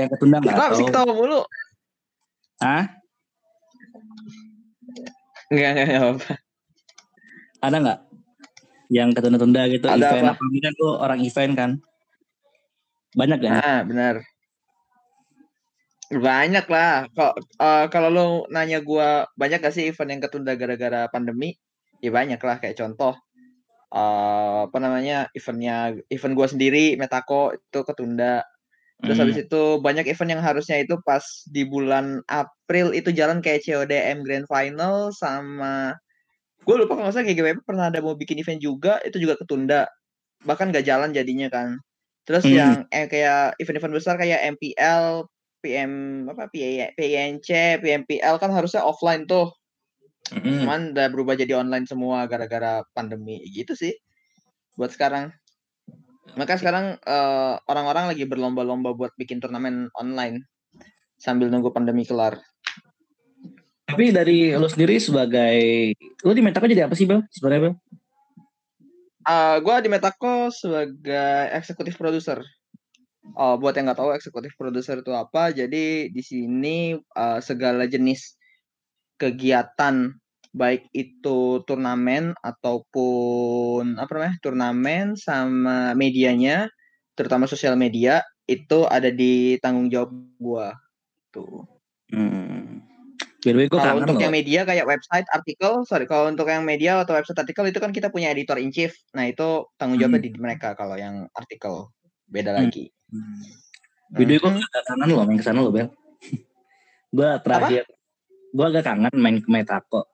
yang ketunda nggak Kenapa sih tahu. ketawa mulu? Hah? Enggak, enggak, enggak apa. Ada nggak yang ketunda-tunda gitu Ada event apa? apa? Kan lu orang event kan. Banyak kan? Ah, benar. Banyak lah. Kok eh, kalau lu nanya gua banyak gak sih event yang ketunda gara-gara pandemi? Ya banyak lah kayak contoh eh apa namanya eventnya event gua sendiri Metako itu ketunda. Terus Hmm. habis itu banyak event yang harusnya itu pas di bulan April itu jalan kayak CODM Grand Final sama gue lupa kalau nggak salah GGWP pernah ada mau bikin event juga itu juga ketunda bahkan nggak jalan jadinya kan terus Hmm. yang eh, kayak event-event besar kayak MPL PM apa PNC PMPL kan harusnya offline tuh Mm-mm. cuman udah berubah jadi online semua gara-gara pandemi gitu sih buat sekarang maka sekarang eh, orang-orang lagi berlomba-lomba buat bikin turnamen online sambil nunggu pandemi kelar Tapi dari lu sendiri sebagai lu di Metako jadi apa sih Bel? Sebenarnya Bel? Eh gue di Metako sebagai eksekutif produser. Oh, buat yang nggak tahu eksekutif produser itu apa, jadi di sini eh, segala jenis kegiatan baik itu turnamen ataupun apa namanya turnamen sama medianya, terutama sosial media itu ada di tanggung jawab gua tuh. Hmm. By Kalau untuk loh. yang media kayak website, artikel, sorry, kalau untuk yang media atau website artikel itu kan kita punya editor in chief. Nah itu tanggung jawabnya di mereka kalau yang artikel beda Hmm. lagi. Hmm. Way, gue Mhm. agak kangen loh main ke sana loh Bel. gue terakhir, gue agak kangen main ke Metako.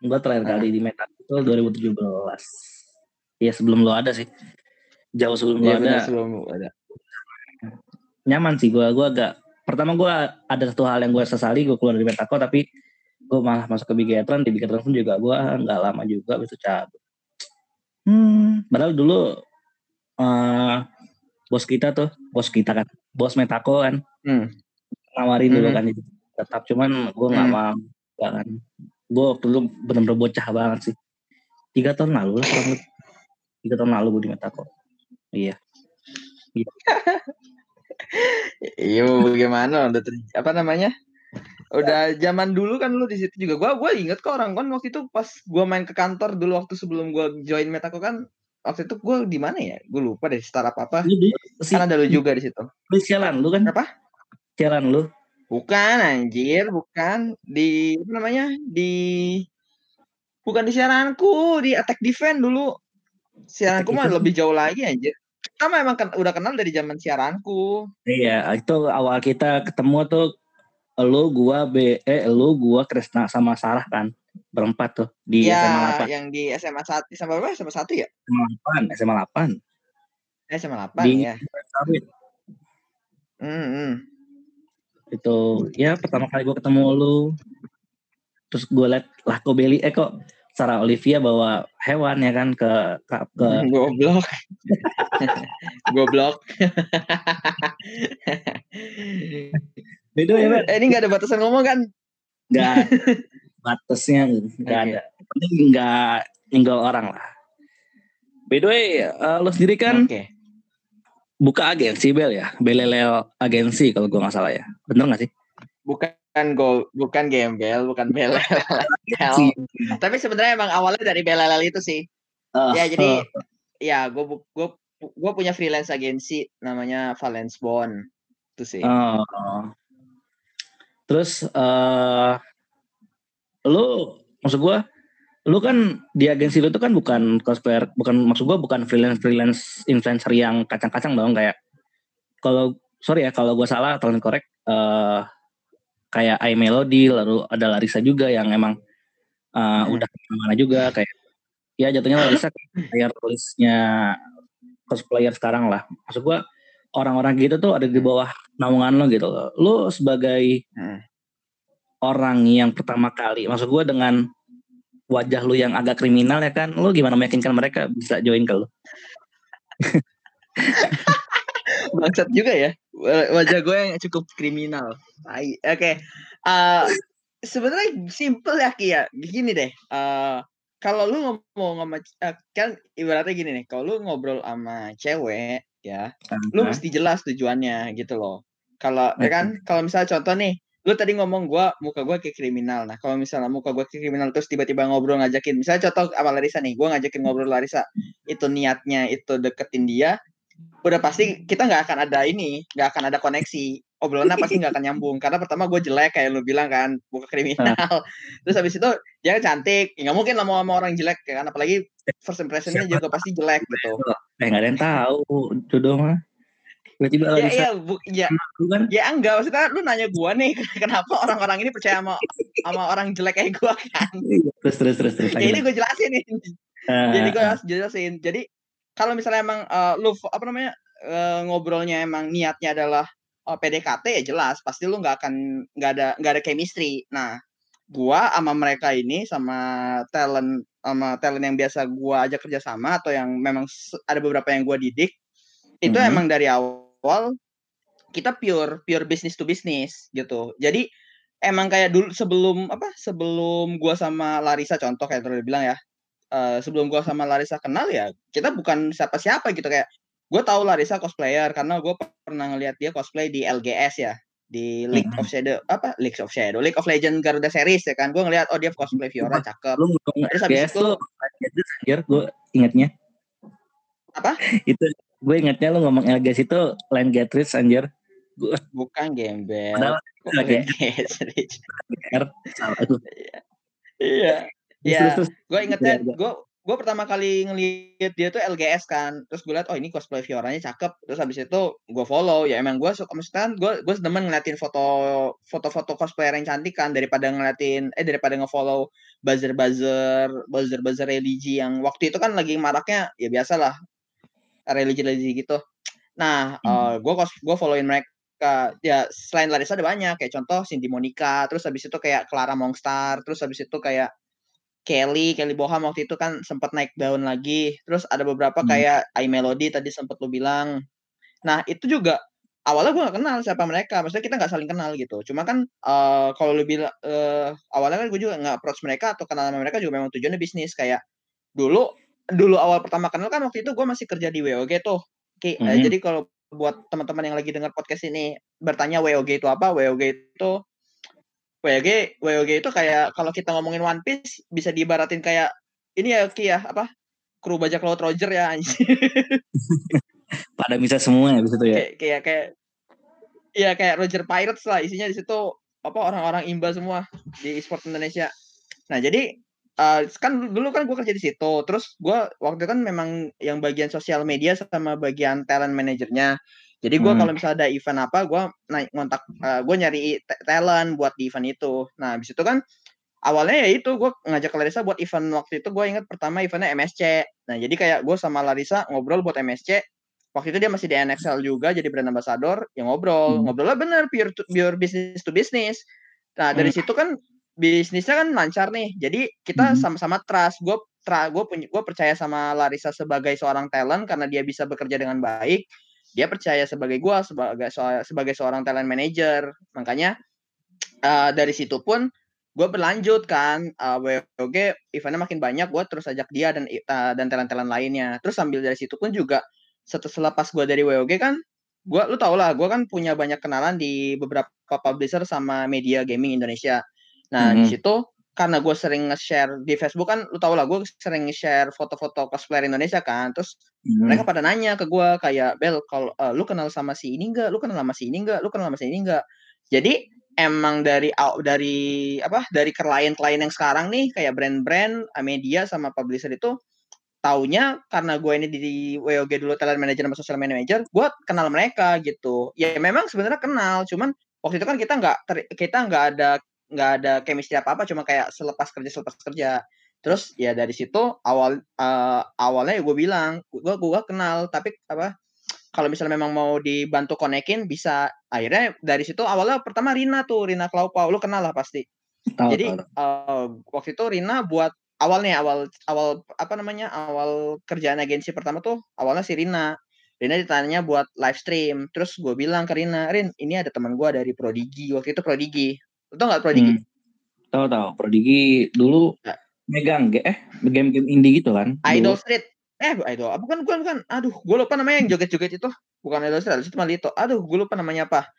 Gue terakhir kali di Metako itu 2017. Iya sebelum lo ada sih. Jauh sebelum lo Iya ada. sebelum ada. nyaman sih gue gue agak pertama gue ada satu hal yang gue sesali gue keluar dari Metako tapi gue malah masuk ke Bigetron di Bigetron pun juga gue nggak lama juga itu cabut hmm padahal dulu eh bos kita tuh bos kita kan bos Metako kan Hmm. nawarin dulu Mhm. kan tetap cuman gue nggak Hmm. mau kan gue waktu dulu bener-bener bocah banget sih tiga tahun lalu lah kurang lebih tiga tahun lalu gue di Metako iya Iya bagaimana udah ter- apa namanya? Udah zaman dulu kan lu di situ juga. Gua gua inget kok orang kan waktu itu pas gua main ke kantor dulu waktu sebelum gua join Metako kan waktu itu gua di mana ya? Gue lupa deh startup apa. si Kan ada lu juga di situ. lu sialan lu kan Apa? sialan lu Bukan anjir, bukan di apa namanya? Di bukan di siaranku, di Attack Defense dulu. Siaranku mah lebih jauh lagi anjir. Kita mah emang ken- udah kenal dari zaman siaranku. Iya, itu awal kita ketemu tuh lu, gua, B, eh, lu, gua, Krisna sama Sarah kan berempat tuh di ya, SMA 8, yang di SMA 1 sama berapa? SMA 1 ya? SMA 8, SMA 8 Eh, SMA 8 di ya. Sawit. Hmm, hmm. Itu ya pertama kali gua ketemu lu. Terus gua liat lah kok Beli, eh kok Sarah Olivia bawa hewan ya kan ke ke, ke Goblok. Goblok. Beda ya, eh, ini gak ada batasan ngomong kan? Enggak batasnya enggak Oke. ada. Penting enggak nyenggol orang lah. By the way, eh, lu sendiri kan Oke. Buka agensi Bel ya Beleleo agensi kalau gua nggak salah ya bener nggak sih Bukan go, bukan gembel, bukan belel. Si- Tapi sebenarnya emang awalnya dari belel itu sih. Ah, Ya, jadi ah. ya gue gue gue punya freelance agensi namanya Valence Bond. Itu sih. Oh. terus eh lu maksud gua lu kan di agensi lu tuh kan bukan cosplayer bukan maksud gua bukan freelance freelance influencer yang kacang-kacang dong kayak kalau sorry ya kalau gua salah tolong korek eh kayak I Melody lalu ada Larissa juga yang emang eh, Hmm. udah ke mana juga kayak ya jatuhnya Larissa player listnya cosplayer sekarang lah maksud gua orang-orang gitu tuh ada di bawah naungan lo gitu. Lo sebagai Hmm. orang yang pertama kali, maksud gue dengan wajah lu yang agak kriminal ya kan, lo gimana meyakinkan mereka bisa join ke lo? Bangsat juga ya. Wa- Wajah gue yang cukup kriminal. Oke. Eh, sebenarnya simple ya Ki ya. Gini deh. eh kalau lu ngomong sama eh, kan ibaratnya gini nih, kalau lu ngobrol sama cewek ya, lu mesti jelas tujuannya gitu loh. Kalau ya kan kalau misalnya contoh nih, lu tadi ngomong gua muka gua kayak kriminal. Nah, kalau misalnya muka gua kayak kriminal terus tiba-tiba ngobrol ngajakin, misalnya contoh sama Larissa nih, gua ngajakin ngobrol Larissa, itu niatnya itu deketin dia, udah pasti kita nggak akan ada ini, nggak akan ada koneksi. Obrolannya pasti nggak akan nyambung karena pertama gue jelek kayak lu bilang kan, muka kriminal. Terus habis itu dia cantik, ya nggak mungkin lah mau sama orang jelek ya kan, apalagi first impressionnya juga pasti jelek gitu. Eh nggak ada yang tahu jodoh mah. Tiba-tiba ya, Larissa iya, bu, ya, kan. Ya enggak maksudnya lu nanya gua nih kenapa orang-orang ini percaya sama sama orang jelek kayak gua kan? Terus terus terus terus ya ini gue jelasin nih Ah, jadi gue harus jelasin. Jadi kalau misalnya emang eh, lu apa namanya eh, ngobrolnya emang niatnya adalah eh, PDKT ya jelas. Pasti lu nggak akan nggak ada nggak ada chemistry. Nah gua sama mereka ini sama talent sama talent yang biasa gua ajak kerja sama atau yang memang ada beberapa yang gua didik itu Mhm. emang dari awal kita pure pure business to business gitu. Jadi emang kayak dulu sebelum apa sebelum gua sama Larissa contoh kayak tadi bilang ya eh, sebelum gua sama Larissa kenal ya kita bukan siapa-siapa gitu. Kayak gue tahu Larissa cosplayer karena gue pernah ngeliat dia cosplay di LGS ya di League Mhm. of Shadow apa League of Shadow League of Legend Garuda series ya kan. Gue ngeliat oh dia cosplay Fiora cakep. Lu ngomong Terus habis LGS itu- gue ingetnya. Apa? itu gue ingetnya lu ngomong LGS itu Land Gatris anjir. Bukan gembel. Padahal salah itu iya. Iya. terus. gue ingetnya gue gue pertama kali ngeliat dia tuh LGS kan. Terus gue liat oh ini cosplay Fioranya cakep. Terus habis itu gue follow. Ya emang gue suka maksudnya gue gue demen ngeliatin foto foto-foto cosplayer yang cantik kan daripada ngeliatin eh daripada ngefollow buzzer buzzer buzzer buzzer religi yang waktu itu kan lagi maraknya ya biasalah religi religi gitu nah Hmm. gue kos gue followin mereka ya selain Larissa ada banyak kayak contoh Cindy Monica terus habis itu kayak Clara Mongstar terus habis itu kayak Kelly, Kelly Boham waktu itu kan sempat naik daun lagi. Terus ada beberapa Hmm. kayak I Melody tadi sempat lu bilang. Nah itu juga awalnya gue gak kenal siapa mereka. Maksudnya kita nggak saling kenal gitu. Cuma kan eh, kalau lu bilang eh, awalnya kan gue juga nggak approach mereka atau kenal sama mereka juga memang tujuannya bisnis kayak dulu dulu awal pertama kenal kan waktu itu gue masih kerja di WOG tuh. Oke, eh, Mhm. jadi kalau buat teman-teman yang lagi dengar podcast ini bertanya WOG itu apa? WOG itu WOG WOG itu kayak kalau kita ngomongin One Piece bisa diibaratin kayak ini ya Ki ya apa kru bajak laut Roger ya anjing. pada bisa semua ya di situ ya kayak kayak kayak Iya kayak Roger Pirates lah isinya di situ apa orang-orang imba semua di e-sport Indonesia. Nah jadi eh, kan dulu kan gue kerja di situ, terus gue waktu itu kan memang yang bagian sosial media sama bagian talent manajernya. Jadi gue Hmm. kalau misalnya ada event apa, gue naik ngontak, gue nyari ta- talent buat di event itu. Nah habis itu kan awalnya ya itu gue ngajak Larissa buat event waktu itu gue ingat pertama eventnya MSC. Nah jadi kayak gue sama Larissa ngobrol buat MSC. Waktu itu dia masih di NXL juga jadi brand ambassador, ya ngobrol. Hmm. Ngobrolnya bener pure to, pure business to business. Nah dari situ kan bisnisnya kan lancar nih. Jadi kita Hmm. sama-sama trust. Gue tra, gue punya, gue percaya sama Larissa sebagai seorang talent karena dia bisa bekerja dengan baik. Dia percaya sebagai gue sebagai so- sebagai seorang talent manager. Makanya eh, dari situ pun gue berlanjut kan uh, WOG eventnya makin banyak gue terus ajak dia dan uh, dan talent-talent lainnya terus sambil dari situ pun juga setelah pas gue dari WOG kan gue lu tau lah gue kan punya banyak kenalan di beberapa publisher sama media gaming Indonesia nah di Mhm. situ karena gue sering nge-share di Facebook kan lu tau lah gue sering nge-share foto-foto cosplayer Indonesia kan terus Hmm. mereka pada nanya ke gue kayak Bel kalau eh, lu kenal sama si ini enggak lu kenal sama si ini enggak lu kenal sama si ini enggak jadi emang dari dari apa dari klien-klien yang sekarang nih kayak brand-brand media sama publisher itu taunya karena gue ini di WOG dulu talent manager sama social manager gue kenal mereka gitu ya memang sebenarnya kenal cuman waktu itu kan kita nggak kita nggak ada nggak ada chemistry apa apa cuma kayak selepas kerja selepas kerja. Terus ya dari situ awal eh, awalnya ya gue bilang gue gue kenal tapi apa kalau misalnya memang mau dibantu konekin bisa. Akhirnya dari situ awalnya pertama Rina tuh Rina Klaupau. Lu kenal lah pasti. Tahu, jadi tahu, tahu. eh, waktu itu Rina buat awalnya awal awal apa namanya awal kerjaan agensi pertama tuh awalnya si Rina. Rina ditanya buat live stream. Terus gue bilang ke Rina Rin ini ada teman gue dari Prodigi. Waktu itu Prodigi lu tau nggak Prodigi Hmm. Tahu tahu. Prodigi dulu Ya. megang eh game-game indie gitu kan. Idol Dulu. Street eh Idol ah, bukan bukan bukan aduh gue lupa namanya yang joget-joget itu bukan Idol Street itu malah itu aduh gue lupa namanya apa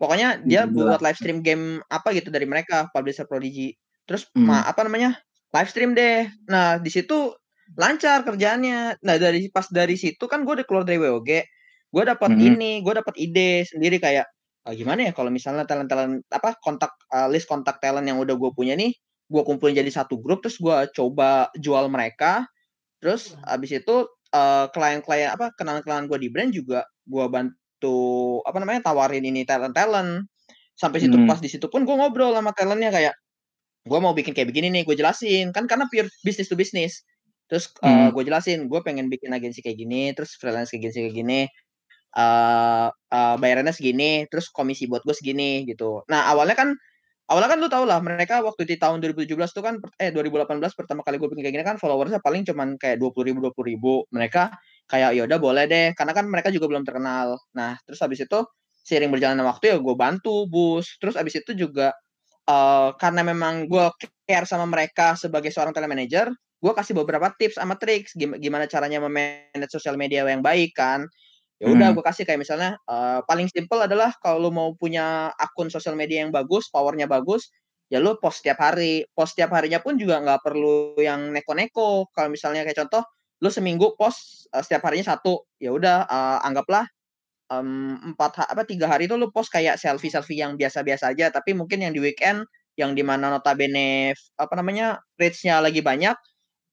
Pokoknya dia Hmm, buat live stream game apa gitu dari mereka, publisher Prodigy. Terus Hmm. ma apa namanya? Live stream deh. Nah, di situ lancar kerjaannya. Nah, dari pas dari situ kan gue udah keluar dari WOG. Gue dapat Mhm. ini, gue dapat ide sendiri kayak "Ah, gimana ya kalau misalnya talent-talent apa kontak eh, list kontak talent yang udah gue punya nih, gue kumpulin jadi satu grup terus gue coba jual mereka. Terus abis itu eh, klien-klien apa kenalan-kenalan gue di brand juga gue bantu apa namanya tawarin ini talent-talent. Sampai situ Hmm. pas di situ pun gue ngobrol sama talentnya kayak gue mau bikin kayak begini nih, gue jelasin kan karena pure business to business. Terus Hmm. gue jelasin gue pengen bikin agensi kayak gini, terus freelance kayak gini kayak gini. Eh eh, bayarannya segini, terus komisi buat gue segini gitu. Nah awalnya kan awalnya kan lu tau lah mereka waktu di tahun 2017 tuh kan eh 2018 pertama kali gue bikin kayak gini kan followersnya paling cuman kayak 20 ribu 20 ribu. Mereka kayak ya udah boleh deh karena kan mereka juga belum terkenal. Nah terus habis itu seiring berjalannya waktu ya gue bantu bus. Terus habis itu juga eh karena memang gue care sama mereka sebagai seorang telemanager, gue kasih beberapa tips sama triks gim- gimana caranya memanage sosial media yang baik kan. Ya udah Hmm. gue kasih kayak misalnya eh, paling simple adalah kalau lu mau punya akun sosial media yang bagus, powernya bagus, ya lu post setiap hari. Post setiap harinya pun juga nggak perlu yang neko-neko. Kalau misalnya kayak contoh, lu seminggu post eh, setiap harinya satu, ya udah eh, anggaplah em, empat apa tiga hari itu lu post kayak selfie selfie yang biasa-biasa aja tapi mungkin yang di weekend yang di mana notabene apa namanya reach-nya lagi banyak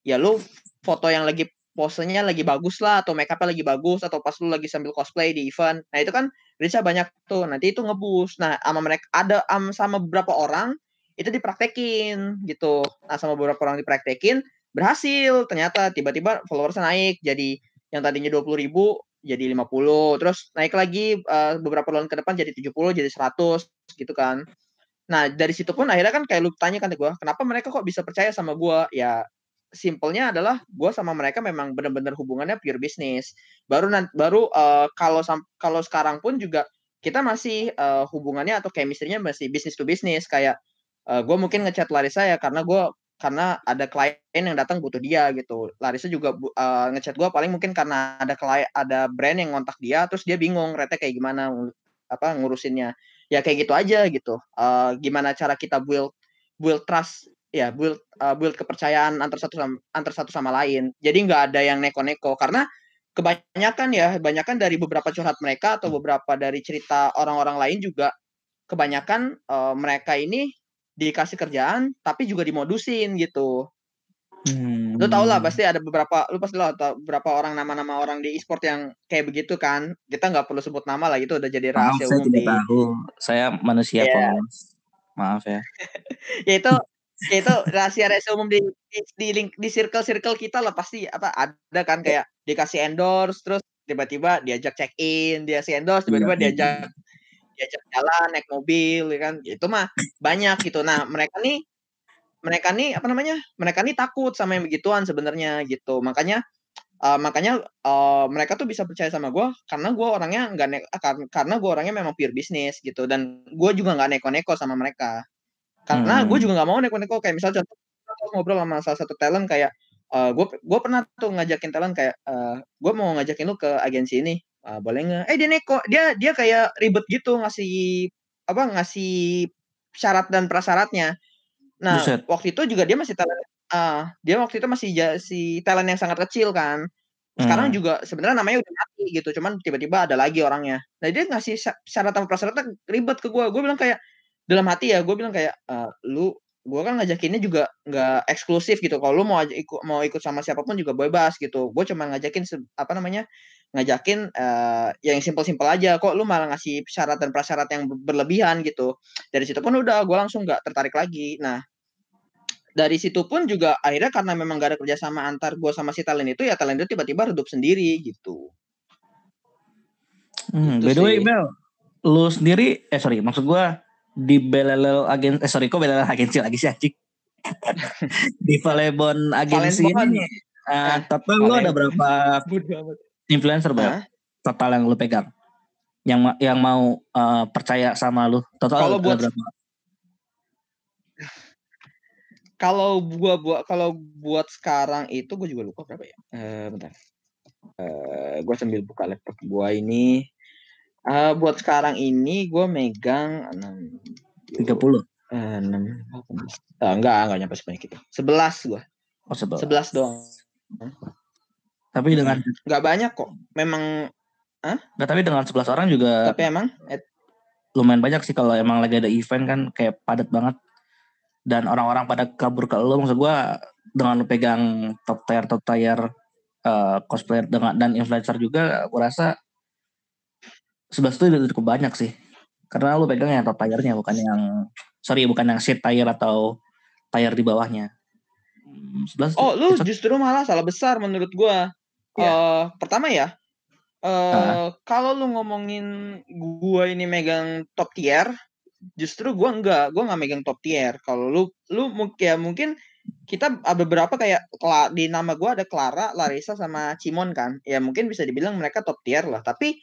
ya lu foto yang lagi posenya lagi bagus lah atau make up-nya lagi bagus atau pas lu lagi sambil cosplay di event. Nah itu kan reach-nya banyak tuh nanti itu ngeboost. Nah sama mereka ada am, sama beberapa orang itu dipraktekin gitu. Nah sama beberapa orang dipraktekin berhasil. Ternyata tiba-tiba followersnya naik jadi yang tadinya 20 ribu jadi 50 terus naik lagi eh, beberapa bulan ke depan jadi 70 jadi 100 gitu kan. Nah dari situ pun akhirnya kan kayak lu tanya kan ke gue kenapa mereka kok bisa percaya sama gue ya simpelnya adalah gue sama mereka memang benar-benar hubungannya pure bisnis baru baru eh, kalau kalau sekarang pun juga kita masih eh, hubungannya atau chemistry-nya masih bisnis to bisnis kayak gue mungkin ngechat Larissa ya karena gue karena ada klien yang datang butuh dia gitu. Larissa juga eh, ngechat gue paling mungkin karena ada klien ada brand yang ngontak dia terus dia bingung rete kayak gimana apa ngurusinnya. Ya kayak gitu aja gitu. Eh, gimana cara kita build build trust ya build eh, build kepercayaan antar satu sama antar satu sama lain. Jadi nggak ada yang neko-neko karena kebanyakan ya kebanyakan dari beberapa curhat mereka atau beberapa dari cerita orang-orang lain juga kebanyakan eh, mereka ini dikasih kerjaan tapi juga dimodusin gitu. Hmm. Lu tau lah pasti ada beberapa lu pasti lah tau beberapa orang nama-nama orang di e-sport yang kayak begitu kan. Kita nggak perlu sebut nama lah itu udah jadi Maaf, rahasia saya umum tidak di tahu. Saya manusia polos. Maaf ya. ya itu ya itu rahasia rahasia umum di di di, link, di circle circle kita lah pasti apa ada kan kayak dikasih endorse terus tiba-tiba diajak check in dia si endorse tiba-tiba Iya, iya. diajak diajak jalan naik mobil ya kan? Itu mah banyak gitu. Nah mereka nih mereka nih apa namanya mereka nih takut sama yang begituan sebenarnya gitu. Makanya eh, makanya eh, mereka tuh bisa percaya sama gue karena gue orangnya nggak ah, kar- karena gue orangnya memang pure bisnis gitu. Dan gue juga nggak neko-neko sama mereka karena Hmm. gue juga nggak mau neko-neko kayak misal contoh ngobrol sama salah satu talent kayak gue gue pernah tuh ngajakin talent kayak gue mau ngajakin lu ke agensi ini Ah, boleh nggak eh dia neko dia dia kayak ribet gitu ngasih apa ngasih syarat dan prasyaratnya nah Buset. waktu itu juga dia masih talent ah dia waktu itu masih si talent yang sangat kecil kan sekarang Hmm. juga sebenarnya namanya udah mati gitu cuman tiba-tiba ada lagi orangnya nah dia ngasih sya- syarat sama prasyaratnya ribet ke gue gue bilang kayak dalam hati ya gue bilang kayak "Eh, lu gue kan ngajakinnya juga nggak eksklusif gitu. Kalau lu mau ikut mau ikut sama siapa pun juga bebas gitu. Gue cuma ngajakin apa namanya ngajakin eh, yang simpel-simpel aja. Kok lu malah ngasih syarat dan prasyarat yang ber- berlebihan gitu? Dari situ pun udah gue langsung nggak tertarik lagi. Nah dari situ pun juga akhirnya karena memang gak ada kerjasama antar gue sama si talent itu ya talent itu tiba-tiba redup sendiri gitu. Hmm, Gitu by the way. Bel, lu sendiri, eh sorry, maksud gua di Belelel agen, eh sorry, kok Belelel agensi lagi sih anjing? di Valebon agensi ini, uh, total lu ada berapa influencer Bel? Hah? Total yang lu pegang, yang yang mau uh, percaya sama lu, total Kalau buat- berapa? kalau gua buat kalau buat sekarang itu gue juga lupa berapa ya eh bentar eh gue sambil buka laptop gua ini Uh, buat sekarang ini gue megang 6 30 Uh, 6 uh, enggak, enggak nyampe sebanyak itu. 11 gua. Oh, 11. 11 doang. Tapi dengan enggak banyak kok. Memang Hah? Enggak, tapi dengan 11 orang juga Tapi emang et... lumayan banyak sih kalau emang lagi ada event kan kayak padat banget. Dan orang-orang pada kabur ke lo maksud gua dengan pegang top tier top tier uh, cosplayer dengan dan influencer juga gua rasa 11 itu udah cukup banyak sih. Karena lu pegang yang top tiernya bukan yang sorry bukan yang seat tire atau tire di bawahnya. 11 oh, lu justru malah salah besar menurut gua. Yeah. Uh, pertama ya, uh, uh. kalau lu ngomongin gua ini megang top tier, justru gua enggak, gua nggak megang top tier. Kalau lu lu ya mungkin kita ada beberapa kayak di nama gua ada Clara, Larissa sama Cimon kan. Ya mungkin bisa dibilang mereka top tier lah, tapi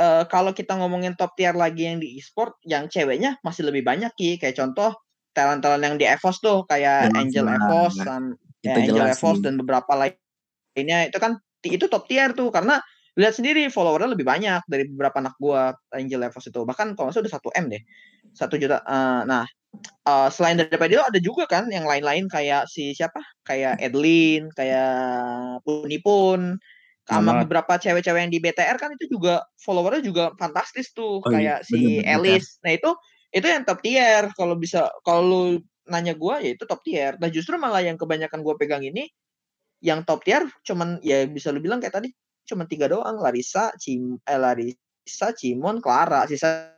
uh, kalau kita ngomongin top tier lagi yang di e-sport, yang ceweknya masih lebih banyak ki. Kayak contoh talent-talent yang di EVOS tuh kayak ya, Angel nah, EVOS, dan ya, Angel EVOS dan beberapa lainnya. Itu kan itu top tier tuh karena lihat sendiri followernya lebih banyak dari beberapa anak gua Angel EVOS itu. Bahkan kalau udah satu m deh satu juta uh, nah uh, selain daripada itu ada juga kan yang lain-lain kayak si siapa? Kayak Edlin kayak Punipun sama beberapa cewek-cewek yang di BTR kan itu juga followernya juga fantastis tuh oh, iya. kayak si Elis. Nah itu itu yang top tier kalau bisa kalau lu nanya gue ya itu top tier. Nah justru malah yang kebanyakan gue pegang ini yang top tier cuman ya bisa lu bilang kayak tadi cuman tiga doang Larissa, Cim, eh, Larissa, Cimon, Clara. Sisanya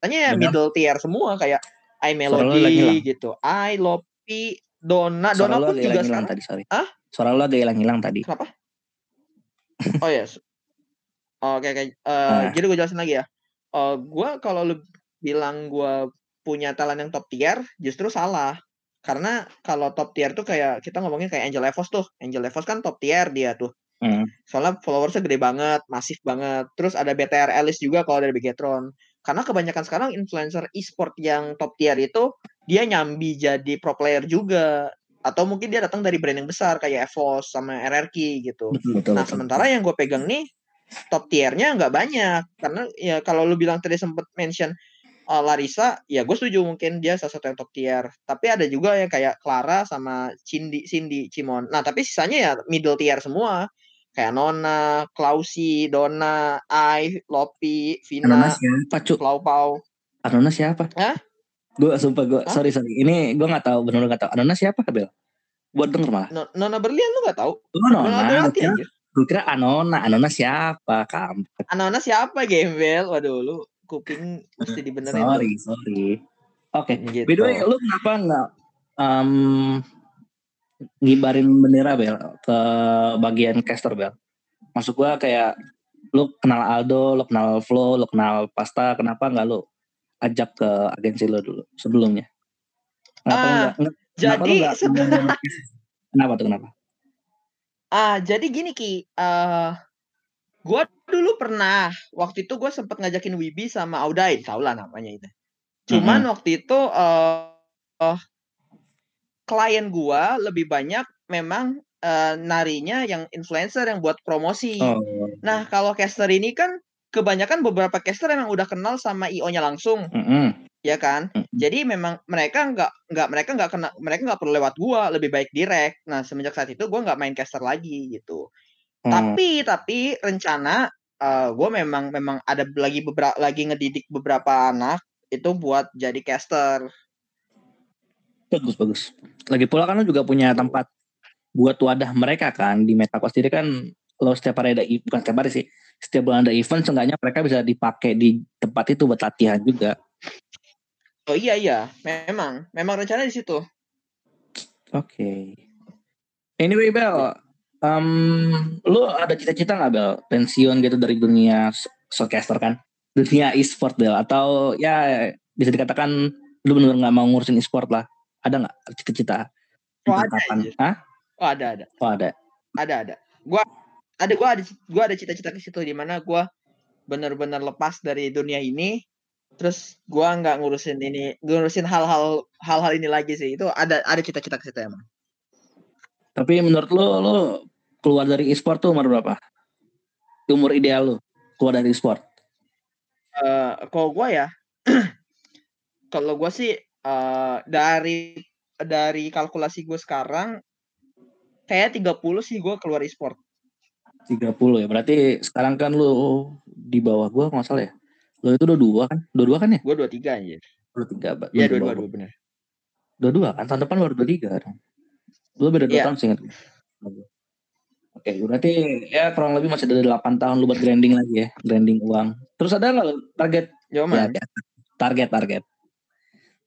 ya middle tier semua kayak I Melody gitu. I Lopi, Dona, Dona pun juga sekarang. Tadi, sorry. Ah? Suara lu agak hilang-hilang tadi. Kenapa? Oh ya. Yes. Oke, okay, okay. Uh, eh, nah. Jadi gue jelasin lagi ya. Uh, gue kalau lu bilang gue punya talent yang top tier, justru salah. Karena kalau top tier tuh kayak kita ngomongin kayak Angel Evos tuh. Angel Evos kan top tier dia tuh. Hmm. Soalnya followersnya gede banget, masif banget. Terus ada BTR Alice juga kalau dari Bigetron. Karena kebanyakan sekarang influencer e-sport yang top tier itu dia nyambi jadi pro player juga atau mungkin dia datang dari brand yang besar kayak Evos sama RRQ gitu. Betul, betul, nah betul. sementara yang gue pegang nih top tiernya nggak banyak karena ya kalau lu bilang tadi sempet mention uh, Larissa ya gue setuju mungkin dia salah satu yang top tier tapi ada juga yang kayak Clara sama Cindy Cindy Cimon nah tapi sisanya ya middle tier semua kayak Nona, Klausi, Dona, Ai, Lopi, Vina, Anona siapa, Cuk? Pau Pau. Anona siapa? Hah? Gue sumpah gue sorry sorry. Ini gue nggak tahu benar nggak tahu. Anona siapa Bel? Buat denger malah. No, Nona Berlian lu nggak tahu? Oh, Nona. Nona gue kira Anona. Anona siapa? Kampret. Anona siapa Gembel? Waduh lu kuping mesti dibenerin. Sorry sorry. Oke. Okay. Gitu. By the way lu kenapa nggak um, ngibarin bendera Bel ke bagian caster Bel? Masuk gue kayak lu kenal Aldo, lu kenal Flo, lu kenal Pasta, kenapa nggak lu ajak ke agensi lo dulu sebelumnya? Kenapa ah, enggak, jadi sebenarnya kenapa tuh kenapa? Ah, jadi gini Ki, uh, gua dulu pernah waktu itu gue sempat ngajakin Wibi sama Audain, tau lah namanya itu. Cuman mm -hmm. waktu itu uh, uh, klien gua lebih banyak memang uh, narinya yang influencer yang buat promosi. Oh. Nah, kalau caster ini kan kebanyakan beberapa caster emang udah kenal sama IO-nya langsung. Mm -hmm. Ya kan? Mm -hmm. Jadi memang mereka nggak nggak mereka nggak kena mereka nggak perlu lewat gua, lebih baik direct. Nah, semenjak saat itu gua nggak main caster lagi gitu. Mm. Tapi tapi rencana uh, gua memang memang ada lagi beberapa lagi ngedidik beberapa anak itu buat jadi caster. Bagus bagus. Lagi pula kan lu juga punya tempat buat wadah mereka kan di Metaquest jadi kan lo setiap hari ada bukan setiap hari sih setiap bulan ada event seenggaknya mereka bisa dipakai di tempat itu buat latihan juga. Oh iya iya, memang memang rencana di situ. Oke. Okay. Anyway Bel, um, lu ada cita-cita nggak Bel pensiun gitu dari dunia showcaster kan? Dunia e-sport Bel atau ya bisa dikatakan lu benar nggak mau ngurusin e-sport lah? Ada nggak cita-cita? Oh ada. Hah? Oh ada ada. Oh ada. Ada ada. Gua ada gue ada gue ada cita-cita ke situ di mana gue benar-benar lepas dari dunia ini terus gue nggak ngurusin ini ngurusin hal-hal hal-hal ini lagi sih. Itu ada ada cita-cita ke situ emang. Tapi menurut lo lo keluar dari e-sport tuh umur berapa? Umur ideal lo keluar dari e-sport? Uh, kalau gue ya, kalau gue sih uh, dari dari kalkulasi gue sekarang kayak 30 sih gue keluar e-sport. 30 ya. Berarti sekarang kan lu di bawah gua nggak salah ya. Lu itu 22 kan? 22 kan ya? Gua 23 aja. 23. Iya, 22, 22 benar. 22 kan? Tahun depan baru 23 kan. Lu beda 2 yeah. tahun sih ingat. Oke, berarti ya kurang lebih masih ada 8 tahun lu buat grinding lagi ya, grinding uang. Terus ada nggak target? Ya, ya, target, target.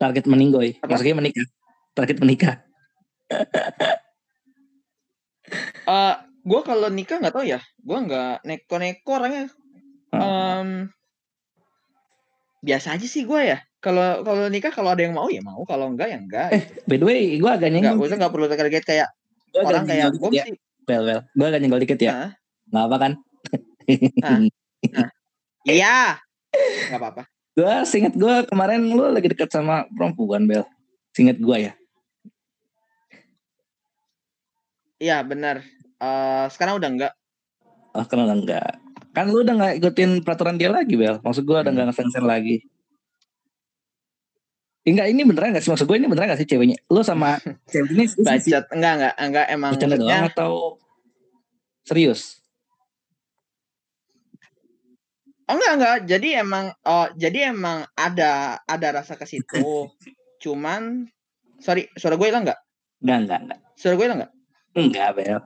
Target meninggoy. Maksudnya menikah. Target menikah. uh, gue kalau nikah nggak tahu ya. Gue nggak neko-neko orangnya. Um, biasa aja sih gue ya. Kalau kalau nikah kalau ada yang mau ya mau. Kalau enggak ya enggak eh by the way gue agak nyenggol nggak nggak perlu kaget kayak gua orang kayak gue ya. sih well well gue agak nyenggol dikit ya. Nggak apa kan? Nah, nah. iya. Nggak apa apa gue singet gue kemarin lu lagi deket sama perempuan bel. Singet gue ya. Iya benar. Uh, sekarang udah enggak. Oh, udah enggak. Kan lu udah nggak ikutin peraturan dia lagi, Bel. Maksud gue udah nggak hmm. ngefans lagi. Enggak, ini beneran gak sih? Maksud gue ini beneran gak sih ceweknya? Lu sama cewek ini Bacot. Enggak, enggak. Enggak, emang Bercanda doang atau serius? Oh enggak, enggak. Jadi emang oh, jadi emang ada ada rasa ke situ. Cuman sorry, suara gue hilang enggak? Enggak, enggak, enggak. Suara gue hilang enggak? Enggak, Bel.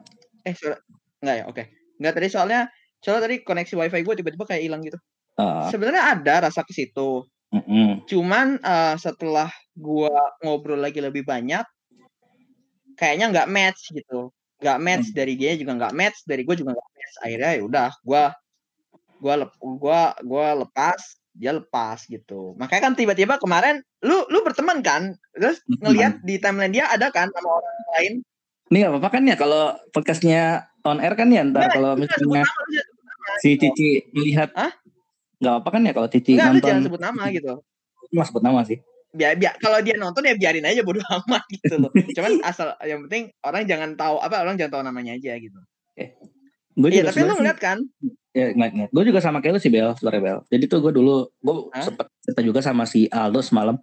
Eh, suara enggak ya? Oke. Okay. Enggak tadi soalnya soalnya tadi koneksi wifi gue tiba-tiba kayak hilang gitu. Uh. Sebenarnya ada rasa ke situ. Mm -hmm. Cuman uh, setelah gue ngobrol lagi lebih banyak, kayaknya nggak match gitu. Nggak match mm. dari dia juga nggak match, dari gue juga nggak match. Akhirnya ya udah, gue gue lep, gua gua lepas, dia lepas gitu. Makanya kan tiba-tiba kemarin lu lu berteman kan, terus ngelihat di timeline dia ada kan sama orang lain ini gak apa-apa kan ya kalau podcastnya on air kan ya ntar kalau misalnya si Cici melihat nggak apa-apa kan ya kalau Cici Nggak, nonton jangan sebut nama gitu. Cuma sebut nama sih. Biar, biar kalau dia nonton ya biarin aja bodo amat gitu loh. Cuman asal yang penting orang jangan tahu apa orang jangan tahu namanya aja gitu. Eh, gue iya, tapi lu ngeliat kan? Ya ngeliat, gue juga sama kayak lu sih Bel sebenarnya Bel. Jadi tuh gue dulu gue sempet cerita juga sama si Aldo semalam.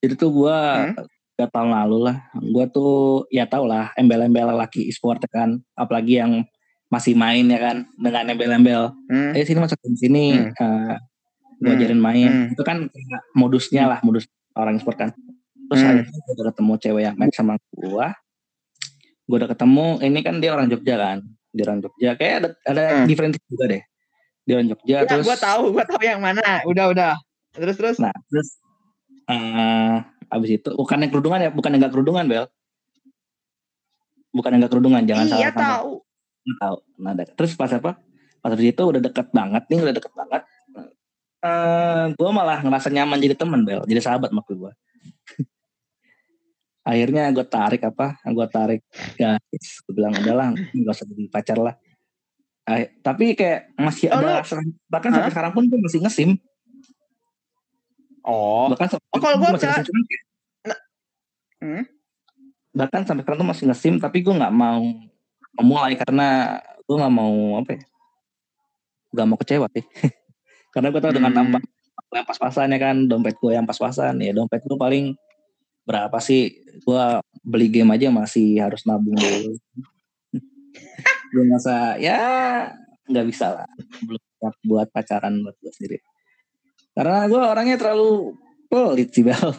Jadi tuh gue hmm? Tiga tahun lalu lah. Gue tuh ya tau lah embel-embel laki e-sport kan. Apalagi yang masih main ya kan dengan embel-embel. Hmm. eh sini masuk ke sini hmm. uh, gue ajarin main. Hmm. itu kan modusnya lah modus orang e-sport kan. Terus hmm. akhirnya gue udah ketemu cewek yang match sama gue gue udah ketemu ini kan dia orang Jogja kan. Dia orang Jogja. Kayak ada ada hmm. different juga deh. Dia orang Jogja ya, terus gue tahu gue tahu yang mana. Udah udah. Terus terus. Nah terus uh, abis itu bukan yang kerudungan ya bukan yang gak kerudungan bel. Bukan yang gak kerudungan jangan iya, salah iya tahu tahu nah terus pas apa? Pas abis itu udah deket banget nih udah deket banget. Uh, eh, gue malah ngerasa nyaman jadi teman bel. Jadi sahabat maksud gue akhirnya gue tarik apa? Gue tarik guys gue bilang udahlah nggak usah jadi pacar lah. Uh, tapi kayak masih oh, ada bahkan huh? sampai sekarang pun gue masih ngesim Oh. Bahkan oh, kalau gue masih nah, hmm? bahkan sampai sekarang tuh masih ngesim tapi gue nggak mau memulai karena gue nggak mau apa ya nggak mau kecewa sih. Karena gue tau dengan tambah hmm. yang pas-pasan ya kan dompet gue yang pas-pasan ya dompet gue paling berapa sih? Gue beli game aja masih harus nabung dulu. Gue masa ya nggak bisa lah. Belum buat pacaran buat gue sendiri karena gue orangnya terlalu pelit sih Bel.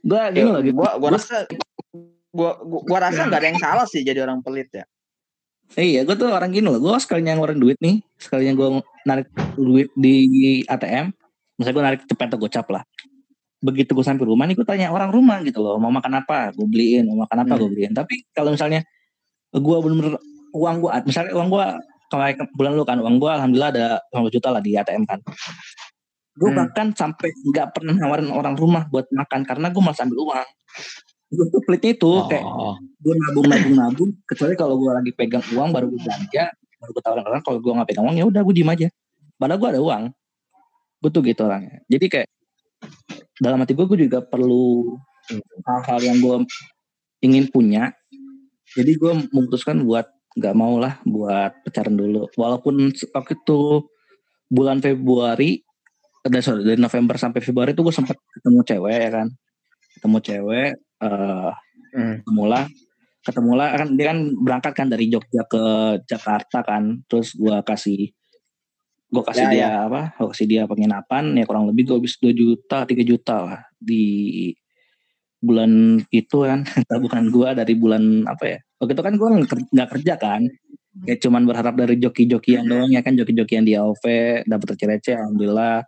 gue gini loh, gue gue rasa gue gue rasa nggak ada yang salah sih jadi orang pelit ya. Iya, gue tuh orang gini loh. Gue sekalinya ngeluarin duit nih, sekalinya gue narik duit di ATM, misalnya gue narik cepet atau gocap lah. Begitu gue sampai rumah nih, gue tanya orang rumah gitu loh, mau makan apa, gue beliin, mau makan apa, hmm. gue beliin. Tapi kalau misalnya gue bener-bener uang gue, misalnya uang gue kayak bulan lu kan uang gue alhamdulillah ada 50 juta lah di ATM kan. Gue hmm. bahkan sampai nggak pernah nawarin orang rumah buat makan karena gue malah ambil uang. Gue tuh pelitnya itu oh. kayak gue nabung nabung nabung kecuali kalau gue lagi pegang uang baru gue belanja baru gue tawarin orang kalau gue nggak pegang uang ya udah gue diem aja. Padahal gue ada uang. Gue tuh gitu orangnya. Jadi kayak dalam hati gue gue juga perlu hal-hal yang gue ingin punya. Jadi gue memutuskan buat nggak mau lah buat pacaran dulu walaupun waktu itu bulan Februari dari sorry, dari November sampai Februari tuh gue sempat ketemu cewek ya kan ketemu cewek uh, hmm. ketemulah ketemulah kan dia kan berangkat kan dari Jogja ke Jakarta kan terus gue kasih gue kasih ya, dia ya. apa gue kasih dia penginapan ya kurang lebih gue habis 2 juta 3 juta lah di bulan itu kan bukan gue dari bulan apa ya waktu itu kan gue nggak kerja kan kayak cuman berharap dari joki-jokian doang ya kan joki-jokian di AOV dapat receh alhamdulillah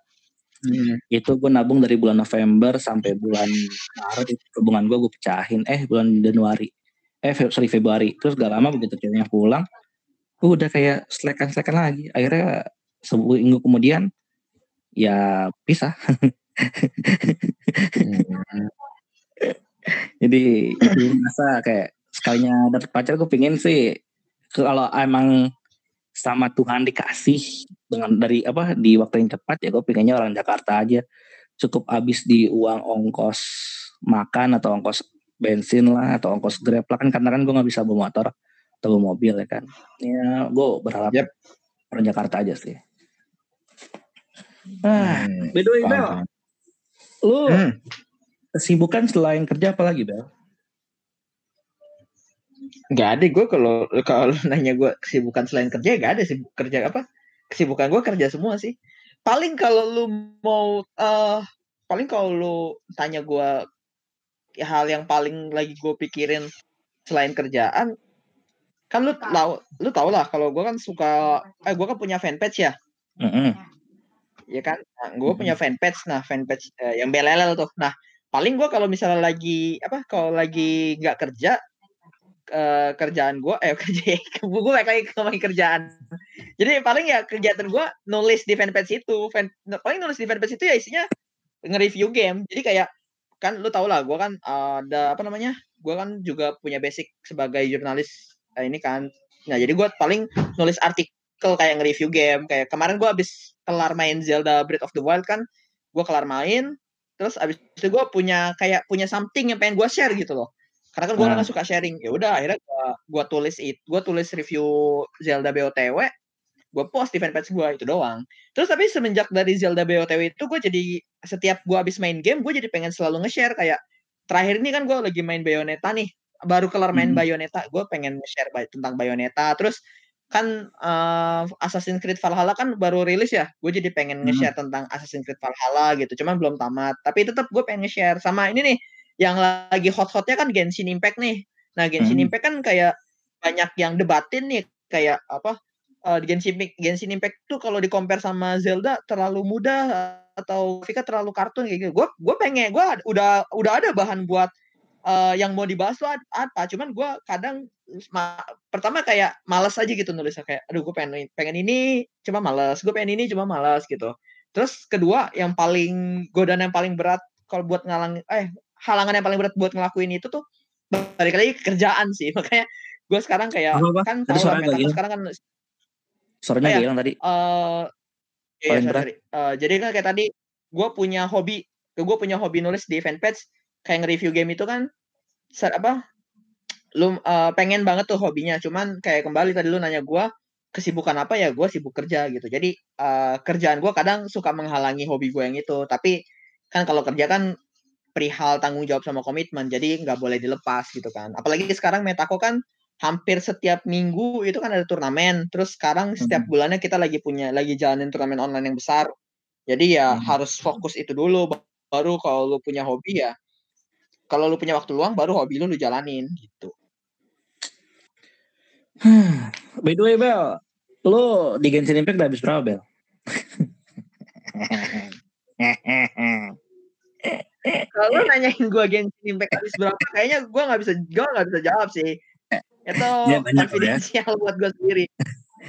Hmm. Itu gue nabung dari bulan November sampai bulan Maret itu hubungan gue gue pecahin. Eh bulan Januari. Eh sorry Februari. Terus gak lama begitu ceweknya pulang. Gue udah kayak selekan-selekan lagi. Akhirnya sebuah minggu kemudian ya pisah. hmm. Jadi itu masa kayak sekalinya dapet pacar gue pingin sih kalau emang sama Tuhan dikasih dengan dari apa di waktu yang cepat ya gue pengennya orang Jakarta aja cukup habis di uang ongkos makan atau ongkos bensin lah atau ongkos grab lah kan karena kan gue nggak bisa bawa motor atau bawa mobil ya kan ya gue berharap yep. orang Jakarta aja sih ah hmm, by the way Bel lu hmm. Kesibukan selain kerja apa lagi Bel? Gak ada gue kalau kalau nanya gue kesibukan selain kerja gak ada sih kerja apa. Kesibukan gue kerja semua sih. Paling kalau lu mau uh, paling kalau lu tanya gue hal yang paling lagi gue pikirin selain kerjaan kan lu tau lu tau lah kalau gue kan suka eh gue kan punya fanpage ya. Mm -hmm. ya kan? Nah, gue punya fanpage. Nah fanpage eh, yang belelel tuh. Nah paling gue kalau misalnya lagi apa kalau lagi nggak kerja uh, kerjaan gue eh kerja gue kayak ngomongin kerjaan. Jadi paling ya kegiatan gue nulis di fanpage itu. Fan, paling nulis di fanpage itu ya isinya nge-review game. Jadi kayak kan lu tau lah gue kan ada apa namanya gue kan juga punya basic sebagai jurnalis uh, ini kan. Nah jadi gue paling nulis artikel kayak nge-review game. Kayak kemarin gue abis kelar main Zelda Breath of the Wild kan. Gue kelar main terus abis itu gue punya kayak punya something yang pengen gue share gitu loh. Karena kan gue nah. suka sharing. Ya udah akhirnya gue gua tulis itu gue tulis review Zelda BOTW gue post di fanpage gue itu doang. Terus tapi semenjak dari Zelda BOTW itu gue jadi setiap gue habis main game gue jadi pengen selalu nge-share. Kayak terakhir ini kan gue lagi main Bayonetta nih. Baru kelar main hmm. Bayonetta gue pengen nge-share tentang Bayonetta. Terus kan uh, Assassin's Creed Valhalla kan baru rilis ya gue jadi pengen hmm. nge-share tentang Assassin's Creed Valhalla gitu cuman belum tamat tapi tetap gue pengen nge-share sama ini nih yang lagi hot-hotnya kan Genshin Impact nih. Nah, Genshin hmm. Impact kan kayak banyak yang debatin nih kayak apa uh, Genshin Impact, Genshin Impact tuh kalau di compare sama Zelda terlalu mudah atau Vika terlalu kartun kayak gitu. Gue gue pengen gue udah udah ada bahan buat uh, yang mau dibahas tuh apa. Cuman gue kadang ma pertama kayak malas aja gitu nulisnya kayak aduh gue pengen pengen ini cuma malas gue pengen ini cuma malas gitu. Terus kedua yang paling godaan yang paling berat kalau buat ngalang eh halangan yang paling berat buat ngelakuin itu tuh balik lagi kerjaan sih. Makanya gue sekarang kayak apa, apa? kan tahu lah sekarang kan suaranya kayak, hilang tadi. Uh, iya, sorry, uh, jadi kan kayak tadi gue punya hobi gue punya hobi nulis di fanpage kayak nge-review game itu kan apa lu uh, pengen banget tuh hobinya. Cuman kayak kembali tadi lu nanya gue kesibukan apa ya gue sibuk kerja gitu. Jadi uh, kerjaan gue kadang suka menghalangi hobi gue yang itu. Tapi kan kalau kerja kan perihal tanggung jawab sama komitmen jadi nggak boleh dilepas gitu kan. Apalagi sekarang Metako kan hampir setiap minggu itu kan ada turnamen. Terus sekarang setiap hmm. bulannya kita lagi punya lagi jalanin turnamen online yang besar. Jadi ya hmm. harus fokus itu dulu baru kalau lu punya hobi ya kalau lu punya waktu luang baru hobi lu lu jalanin gitu by the way Bel lu di Genshin Impact udah habis berapa Bel kalau nanyain gue Genshin Impact habis berapa, kayaknya gue nggak bisa, gue nggak bisa jawab sih. Itu ya, konfidensial ya. buat gue sendiri.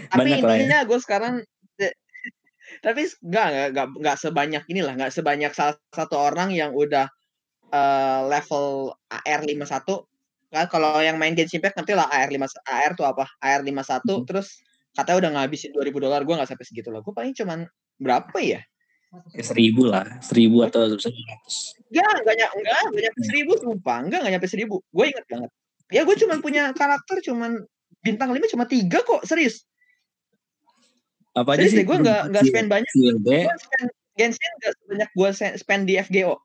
Tapi banyak ya. intinya ya. gue sekarang, tapi nggak nggak nggak sebanyak inilah, nggak sebanyak salah satu orang yang udah uh, level AR 51 kan kalau yang main Genshin Impact nanti lah AR 5 AR tuh apa? AR 51 hmm. terus katanya udah ngabisin 2000 dolar gue nggak sampai segitu loh. Gue paling cuman berapa ya? Ya, seribu lah, seribu atau seratus. Enggak, enggak, enggak, enggak nyampe seribu, sumpah. Enggak, enggak nyampe seribu. Gue inget banget. Ya gue cuma punya karakter cuman bintang lima cuma tiga kok, serius. Apa aja Serius sih? gue nggak nggak spend banyak. Gue spend Genshin nggak sebanyak gue spend di FGO.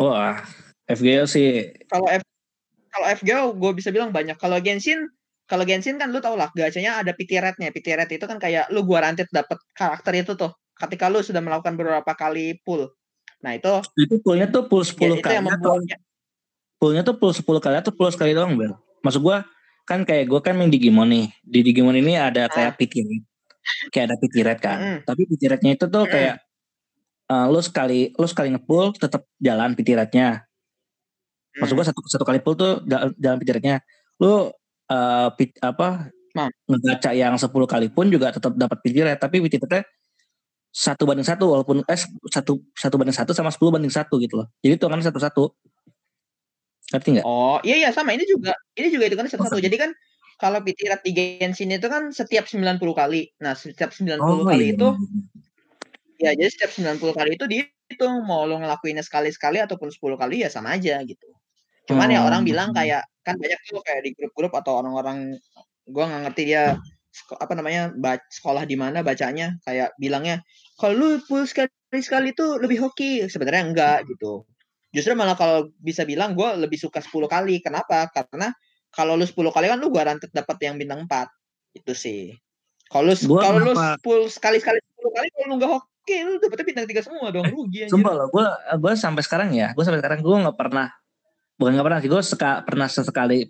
Wah, FGO sih. Kalau F kalau FGO gue bisa bilang banyak. Kalau Genshin kalau Genshin kan lu tau lah gacanya ada PT rate-nya. PT rate itu kan kayak lu guaranteed dapat karakter itu tuh ketika lu sudah melakukan beberapa kali pull. Nah, itu Itu poolnya tuh pool 10 ya, itu kali yang membuatnya poolnya tuh pool 10 kali atau pool sekali doang, Bel? Maksud gua kan kayak gua kan main Digimon nih. Di Digimon ini ada kayak PT rate. Kayak ada PT rate kan. Mm-mm. Tapi PT rate-nya itu tuh Mm-mm. kayak eh, lu sekali lu sekali ngepull tetap jalan PT rate-nya. Maksud gua satu satu kali pull tuh ja- jalan PT rate-nya. Lu eh, pit- apa Mam. ngegaca yang 10 kali pun juga tetap dapat PT rate, tapi PT rate satu banding satu walaupun eh satu satu banding satu sama 10 banding satu gitu loh. Jadi itu kan satu satu. Ngerti nggak? Oh, iya iya sama ini juga. Ini juga itu kan satu-satu. sama. Jadi kan kalau PT rate di Genshin itu kan setiap 90 kali. Nah, setiap 90 Oh, kali iya. itu ya jadi setiap 90 kali itu dihitung mau lo ngelakuinnya sekali-sekali ataupun 10 kali ya sama aja gitu. Cuman ya Oh. orang bilang kayak kan banyak tuh kayak di grup-grup atau orang-orang gua nggak ngerti dia apa namanya ba- sekolah di mana bacanya kayak bilangnya kalau lu full sekali-sekali itu lebih hoki sebenarnya enggak gitu. Justru malah kalau bisa bilang gua lebih suka 10 kali. Kenapa? Karena kalau lu 10 kali kan lu garanti dapat yang bintang 4. Itu sih. Kalau lu kalau lu kenapa- full sekali-sekali 10 kali kalau lu enggak hoki lu dapetnya bintang 3 semua dong rugi anjir. Sumpah loh, gue gue sampai sekarang ya, gue sampai sekarang gue nggak pernah, bukan nggak pernah sih, gue seka, pernah sesekali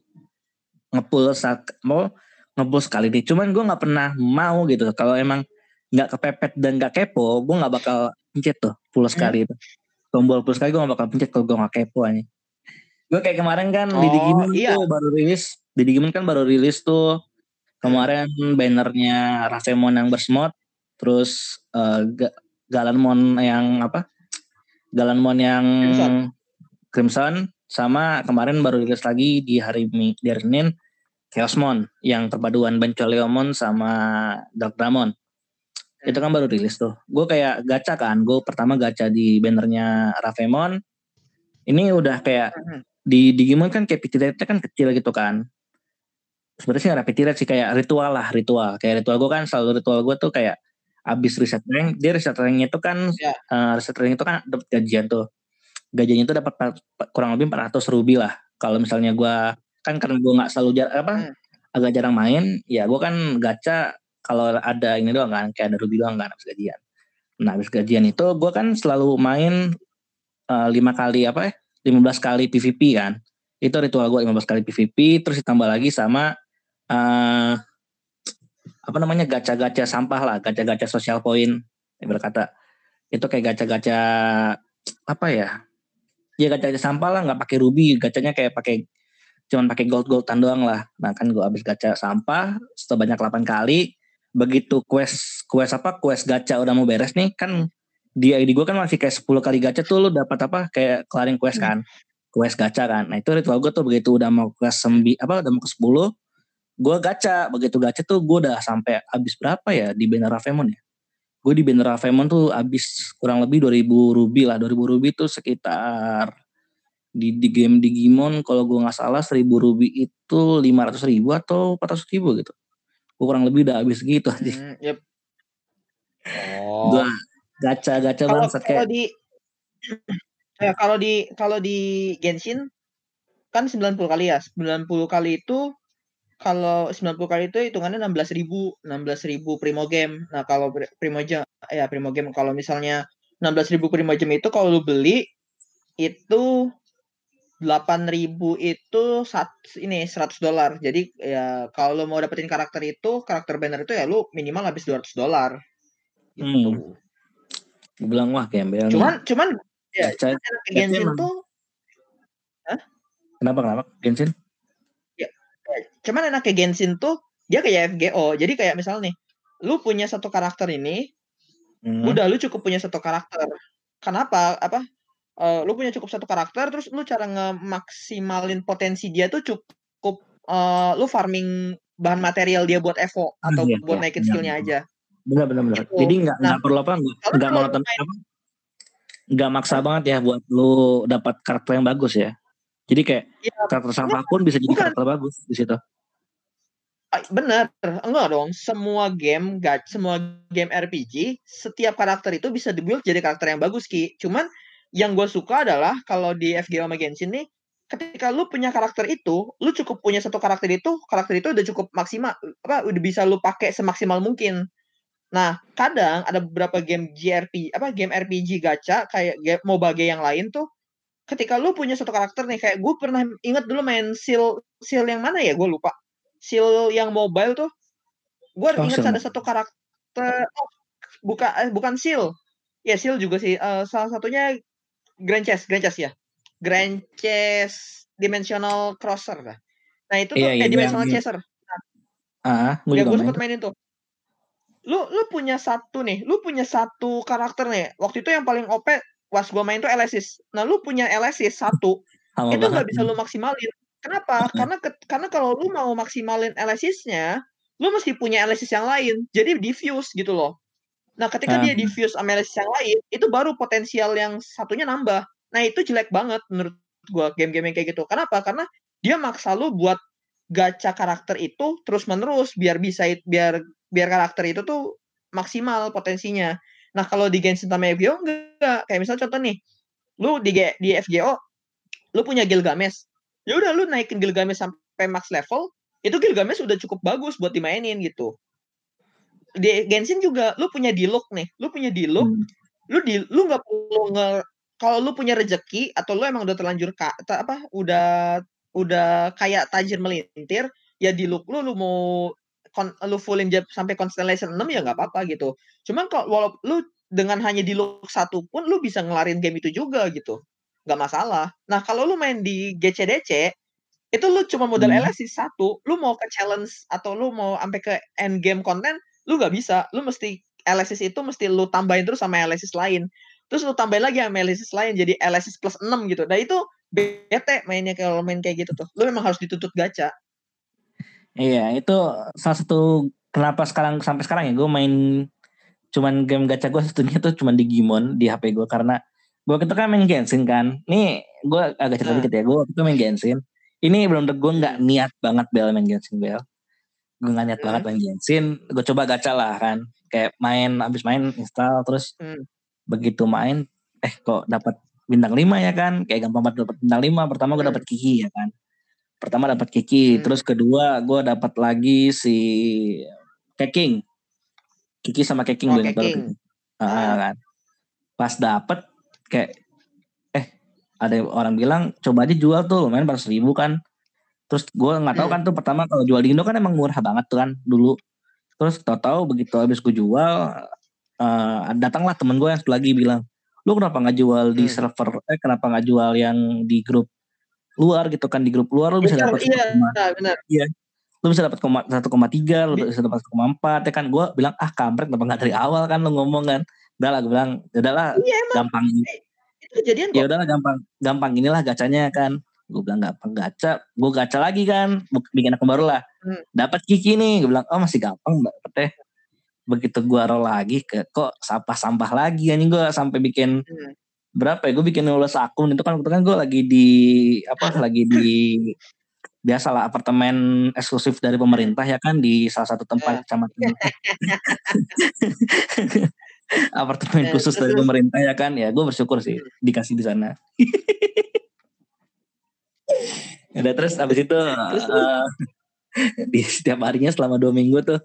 ngepull saat mau ngepull sekali deh. Cuman gue nggak pernah mau gitu. Kalau emang nggak kepepet dan nggak kepo, gue nggak bakal pencet tuh pull sekali itu. Tombol pull sekali gue nggak bakal pencet kalau gue nggak kepo aja. Gue kayak kemarin kan di Oh, Digimon iya. tuh baru rilis, di Digimon kan baru rilis tuh kemarin bannernya Rafemon yang bersmod, terus eh, Ga- Galanmon yang apa? Galanmon yang Crimson. Crimson sama kemarin baru rilis lagi di hari di hari Senin Chaosmon yang perpaduan Bencholeomon sama Dark Dramon. Itu kan baru rilis tuh. Gue kayak gacha kan. Gue pertama gacha di bannernya Rafemon. Ini udah kayak Mhm. di Digimon kan kayak rate-nya kan kecil gitu kan. Sebenarnya sih nggak rapid rate sih kayak ritual lah ritual. Kayak ritual gue kan selalu ritual gue tuh kayak abis reset rank, dia reset ranknya itu kan Ya. eh, reset rank itu kan dapat gajian tuh. Gajiannya itu dapat pa- pa- kurang lebih 400 ruby lah. Kalau misalnya gue kan karena gue nggak selalu jar apa Hmm. agak jarang main, ya gue kan gacha kalau ada ini doang kan kayak ada ruby doang kan abis gajian. Nah abis gajian itu gue kan selalu main eh, lima kali apa ya 15 kali PVP kan. Itu ritual gue 15 kali PVP terus ditambah lagi sama eh apa namanya gacha-gacha sampah lah, gacha-gacha sosial point berkata. Itu kayak gacha-gacha apa ya? Ya gacha-gacha sampah lah, nggak pakai ruby, gacanya kayak pakai cuman pakai gold goldan doang lah. Nah kan gue habis gacha sampah sebanyak 8 kali. Begitu quest quest apa quest gacha udah mau beres nih kan di ID gue kan masih kayak 10 kali gacha tuh lu dapat apa kayak kelarin quest kan. Quest gacha kan. Nah itu ritual gue tuh begitu udah mau ke sembi apa udah mau ke 10 gue gacha begitu gacha tuh gue udah sampai habis berapa ya di banner Rafemon ya? Gue di banner Rafemon tuh habis kurang lebih 2000 ruby lah. 2000 ruby tuh sekitar di, di game Digimon kalau gue nggak salah 1000 ruby itu 500 ribu atau 400 ribu gitu. Gue kurang lebih udah habis gitu aja Hmm, yep. Oh. gue gacha gacha kalau bangsat kalau kayak di ya, kalau di kalau di Genshin kan 90 kali ya. 90 kali itu kalau 90 kali itu hitungannya 16.000 ribu 16.000 ribu primo game. Nah kalau pri- primo jam ya primo game. Kalau misalnya 16.000 ribu primo game itu kalau lu beli itu 8.000 itu sat, ini 100 dolar. Jadi ya kalau lu mau dapetin karakter itu karakter banner itu ya lu minimal habis 200 dolar. Gitu. Hmm. gue bilang wah gembel cuman cuman ya Gacha Genshin tuh kenapa kenapa? Genshin cuman enak ke Genshin tuh dia kayak FGO jadi kayak misal nih lu punya satu karakter ini Hmm. udah lu cukup punya satu karakter. Kenapa? Apa? Eh, lu punya cukup satu karakter terus lu cara ngemaksimalin potensi dia tuh cukup eh, lu farming bahan material dia buat Evo atau iya, buat iya, naikin iya, skillnya iya. aja. Benar benar benar. Gitu. jadi nggak Nah, nggak perlu apa nggak nggak nggak maksa banget ya buat lu dapat karakter yang bagus ya jadi kayak Iya, karakter sampah pun bisa jadi Bukan. karakter bagus di situ bener, enggak dong. Semua game, gak semua game RPG, setiap karakter itu bisa dibuild jadi karakter yang bagus ki. Cuman yang gue suka adalah kalau di FGO sama Genshin nih, ketika lu punya karakter itu, lu cukup punya satu karakter itu, karakter itu udah cukup maksimal, apa udah bisa lu pakai semaksimal mungkin. Nah, kadang ada beberapa game JRP, apa game RPG gacha kayak game MOBA yang lain tuh, ketika lu punya satu karakter nih, kayak gue pernah inget dulu main Seal Seal yang mana ya, gue lupa. Seal yang mobile tuh. Gue oh, ingat ada satu karakter oh, bukan eh, bukan seal. Ya seal juga sih. Uh, salah satunya Grand Chess Grand Chess ya? Grand Chess Dimensional Crosser lah. Nah itu tuh iya, iya, eh, Dimensional iya. Chaser. Nah, ah gue ya, gue sempat mainin tuh. Lu lu punya satu nih lu punya satu karakter nih. Waktu itu yang paling OP pas gue main tuh Elysis nah lu punya Elysis satu Sama itu nggak bisa lu maksimalin Kenapa? Karena ke, karena kalau lu mau maksimalin LSS-nya, lu mesti punya LSS yang lain. Jadi diffuse gitu loh. Nah, ketika uh. dia diffuse sama LSS yang lain, itu baru potensial yang satunya nambah. Nah, itu jelek banget menurut gua game-game yang kayak gitu. Kenapa? Karena dia maksa lu buat gacha karakter itu terus-menerus biar bisa biar biar karakter itu tuh maksimal potensinya. Nah, kalau di Genshin sama FGO enggak. Kayak misalnya contoh nih, lu di di FGO lu punya Gilgamesh ya udah lu naikin Gilgamesh sampai max level itu Gilgamesh udah cukup bagus buat dimainin gitu di Genshin juga lu punya Diluc nih lu punya Diluc hmm. lu di lu nggak perlu nge kalau lu punya rejeki atau lu emang udah terlanjur ka, apa udah udah kayak tajir melintir ya Diluc lu lu mau kon, lu fullin sampai constellation 6 ya nggak apa-apa gitu cuman kalau walaupun lu dengan hanya Diluc satu pun lu bisa ngelarin game itu juga gitu nggak masalah. Nah kalau lu main di GCDC itu lu cuma modal hmm. LSI satu, lu mau ke challenge atau lu mau sampai ke end game konten, lu nggak bisa. Lu mesti LSS itu mesti lu tambahin terus sama LSS lain. Terus lu tambahin lagi sama LSS lain jadi LSS plus 6 gitu. Nah itu bete mainnya kalau main kayak gitu tuh. Lu memang harus dituntut gacha. Iya, itu salah satu kenapa sekarang sampai sekarang ya gue main cuman game gacha gue satunya tuh cuman di Gimon di HP gue karena gue itu kan main Genshin kan. Nih gue agak cerita nah. dikit ya gue itu main Genshin. Ini belum gue nggak niat banget bel main Genshin bel. Gue nggak niat hmm. banget main Genshin. Gue coba gacha lah kan. Kayak main abis main install terus hmm. begitu main eh kok dapat bintang 5 ya kan? Kayak gampang banget dapat bintang 5 pertama gue dapat Kiki ya kan pertama dapat Kiki hmm. terus kedua gue dapat lagi si Keking. Kiki sama Keking oh, gue Keking. Ah, kan. Pas dapet kayak eh ada orang bilang coba aja jual tuh lumayan empat ribu kan. Terus gue nggak tahu kan tuh pertama kalau jual di Indo kan emang murah banget tuh kan dulu. Terus tau-tau begitu habis gue jual uh, datanglah temen gue yang satu lagi bilang lu kenapa nggak jual di hmm. server eh kenapa nggak jual yang di grup luar gitu kan di grup luar lu bisa dapat iya, benar. iya lu bisa dapat satu koma tiga lu bisa dapat satu koma empat ya kan? Gue bilang ah kampret kenapa nggak dari awal kan lu ngomong kan? Udah lah gue bilang ya udahlah iya, gampang. itu kejadian ya udahlah gampang gampang inilah gacanya kan. Gue bilang gampang gacha. Gue gacha lagi kan bikin akun baru lah. Hmm. dapat kiki nih. Gue bilang oh masih gampang mbak. Teh begitu gue roll lagi ke kok sampah sampah lagi? Anjing gue sampai bikin hmm. Berapa ya? Gue bikin nulis akun itu kan kan gue lagi di apa lagi di biasalah apartemen eksklusif dari pemerintah ya kan di salah satu tempat kecamatan. Apartemen ya, khusus dari pemerintah ya kan ya gue bersyukur sih dikasih di sana. Udah terus abis itu uh, di setiap harinya selama dua minggu tuh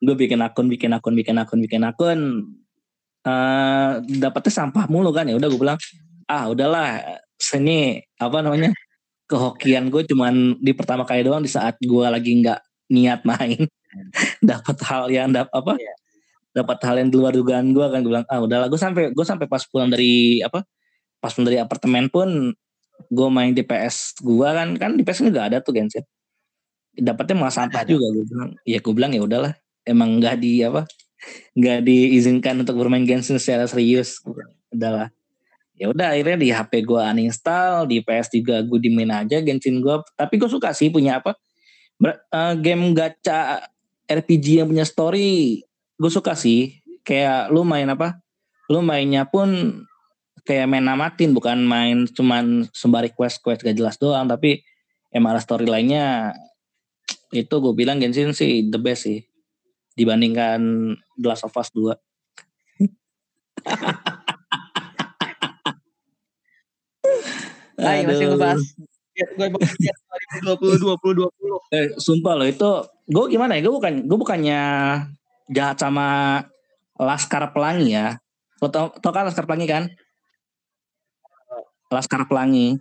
gue bikin akun bikin akun bikin akun bikin akun uh, dapetnya sampah mulu kan ya udah gue bilang ah udahlah sini apa namanya kehokian gue cuman di pertama kali doang di saat gue lagi nggak niat main. Dapat hal yang dapat apa yeah dapat hal yang di luar dugaan gue kan gue bilang ah udahlah. Gue sampai gue sampai pas pulang dari apa pas pulang dari apartemen pun gue main di PS gue kan kan di PS nggak ada tuh Genshin dapatnya malah sampah juga gue bilang. Ya gue bilang ya udahlah emang nggak di apa nggak diizinkan untuk bermain Genshin secara serius. Udahlah. Ya udah akhirnya di HP gue uninstall di PS juga gue dimain aja Genshin gue tapi gue suka sih punya apa uh, game gacha RPG yang punya story. Gue suka sih. Kayak lu main apa lu mainnya pun kayak main namatin bukan main cuman sembari quest quest gak jelas doang tapi emang ada story lainnya itu gue bilang Genshin sih the best sih dibandingkan The Last of Us 2. Ayo masih Aduh. ngebahas gue bahas 2020 2020. Eh, sumpah loh itu gue gimana ya gue bukan gue bukannya jahat sama Laskar Pelangi ya lo tau, tau kan Laskar Pelangi kan Laskar Pelangi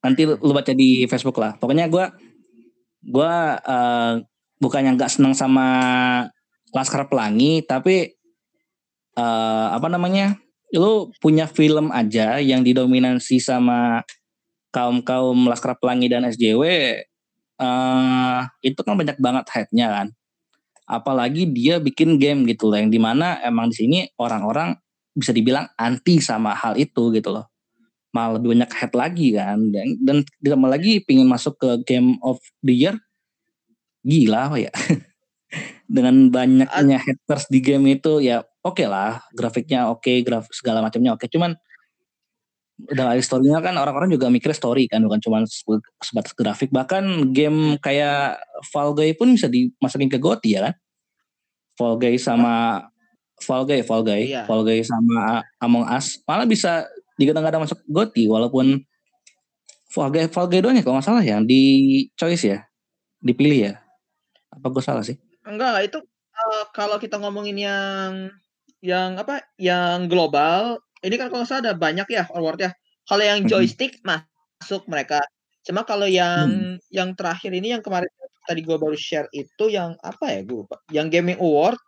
nanti lu, lu baca di Facebook lah pokoknya gue gue uh, bukannya nggak seneng sama Laskar Pelangi tapi uh, apa namanya lu punya film aja yang didominasi sama kaum kaum Laskar Pelangi dan SJW uh, itu kan banyak banget headnya kan. Apalagi dia bikin game gitu loh yang di mana emang di sini orang-orang bisa dibilang anti sama hal itu gitu loh. Malah lebih banyak head lagi kan dan dan ditambah lagi pingin masuk ke game of the year gila apa ya? Dengan banyaknya haters di game itu ya oke okay lah grafiknya oke okay, grafik segala macamnya oke. Okay. cuman udah historinya kan orang-orang juga mikir story kan bukan cuma sebatas grafik. Bahkan game kayak Fall Guy pun bisa dimasukin ke GOTY ya kan? Fall Guy sama Fall Guy Fall Guy. Iya. Fall Guy sama Among Us. Malah bisa digadang-gadang masuk GOTY walaupun Fall Guy Fall Guy doang ya kalau nggak salah ya di choice ya dipilih ya apa gue salah sih enggak itu uh, kalau kita ngomongin yang yang apa yang global ini kan kalau salah ada banyak ya awardnya. Kalau yang joystick hmm. masuk mereka. Cuma kalau yang hmm. yang terakhir ini yang kemarin tadi gue baru share itu yang apa ya gue. Yang gaming award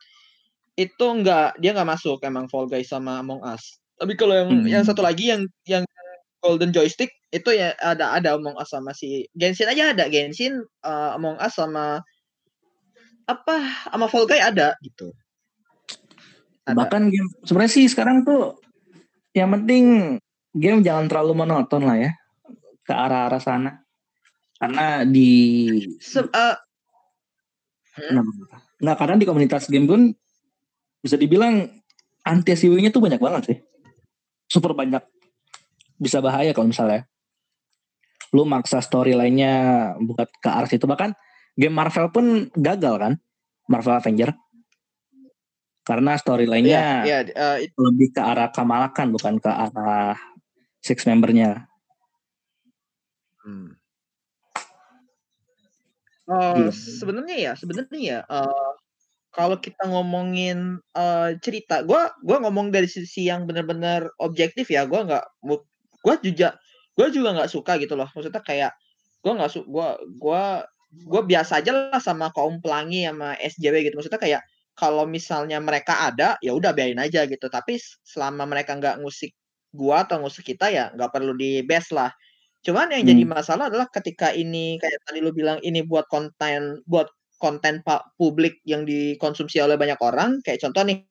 itu enggak dia nggak masuk emang Fall Guys sama Among Us. Tapi kalau yang hmm. yang satu lagi yang yang Golden Joystick itu ya ada ada Among Us sama si Genshin aja ada Genshin uh, Among Us sama apa sama Fall Guys ada gitu. Ada. Bahkan game sebenarnya sih sekarang tuh yang penting game jangan terlalu monoton lah ya ke arah-arah sana. Karena di Se uh, nggak karena di komunitas game pun bisa dibilang anti SEO-nya tuh banyak banget sih. Super banyak. Bisa bahaya kalau misalnya lu maksa story lainnya buat ke arah situ. Bahkan game Marvel pun gagal kan Marvel Avenger karena story lainnya yeah, yeah, uh, it... lebih ke arah Kamalakan bukan ke arah six membernya. Hmm. Uh, sebenarnya ya, sebenarnya ya, uh, kalau kita ngomongin uh, cerita, gue gua ngomong dari sisi yang benar-benar objektif ya, gue nggak, gue juga, gue juga nggak suka gitu loh. Maksudnya kayak gue nggak suka, gue gue gue biasa aja lah sama kaum pelangi sama SJW gitu. Maksudnya kayak kalau misalnya mereka ada ya udah biarin aja gitu tapi selama mereka nggak ngusik gua atau ngusik kita ya nggak perlu di best lah cuman yang hmm. jadi masalah adalah ketika ini kayak tadi lu bilang ini buat konten buat konten publik yang dikonsumsi oleh banyak orang kayak contoh nih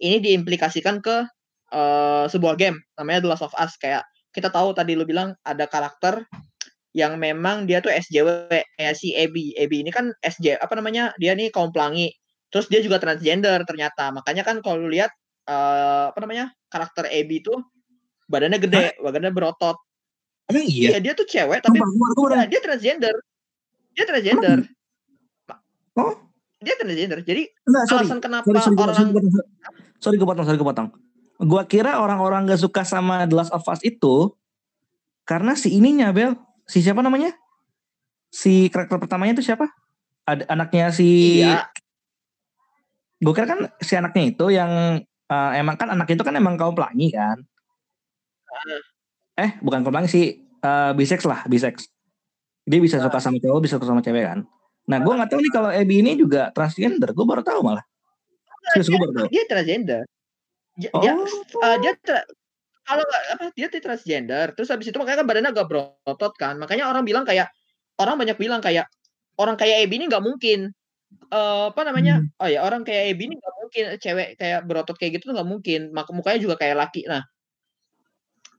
ini diimplikasikan ke uh, sebuah game namanya The Last of Us kayak kita tahu tadi lu bilang ada karakter yang memang dia tuh SJW kayak si Abby Abby ini kan SJ apa namanya dia nih kaum pelangi Terus dia juga transgender ternyata. Makanya kan kalau lu lihat uh, apa namanya? karakter Abby itu badannya gede, Hah? badannya berotot. Emang iya? Iya, dia tuh cewek tapi nah, dia transgender. Dia transgender. Oh? Dia transgender. Jadi Enggak, sorry. alasan kenapa sorry, sorry, orang sorry, sorry, sorry kepotong, sorry kepotong. Gua kira orang-orang gak suka sama The Last of Us itu karena si ininya Bel, si siapa namanya? Si karakter pertamanya itu siapa? Ada anaknya si iya. Gue kira kan si anaknya itu yang uh, emang kan anak itu kan emang kaum pelangi kan? Eh bukan kaum pelangi sih uh, bisex lah bisex. Dia bisa suka sama cowok bisa suka sama cewek kan? Nah gue nggak tahu nih kalau Ebi ini juga transgender gue baru tahu malah. Serius, gue baru tahu. dia transgender. Dia, oh. dia, uh, dia tra kalau nggak apa dia transgender terus habis itu makanya kan badannya agak berotot kan makanya orang bilang kayak orang banyak bilang kayak orang kayak Ebi ini nggak mungkin uh, apa namanya, hmm. oh ya orang kayak Ebi ini nggak mungkin cewek kayak berotot kayak gitu nggak mungkin, mak mukanya juga kayak laki. Nah,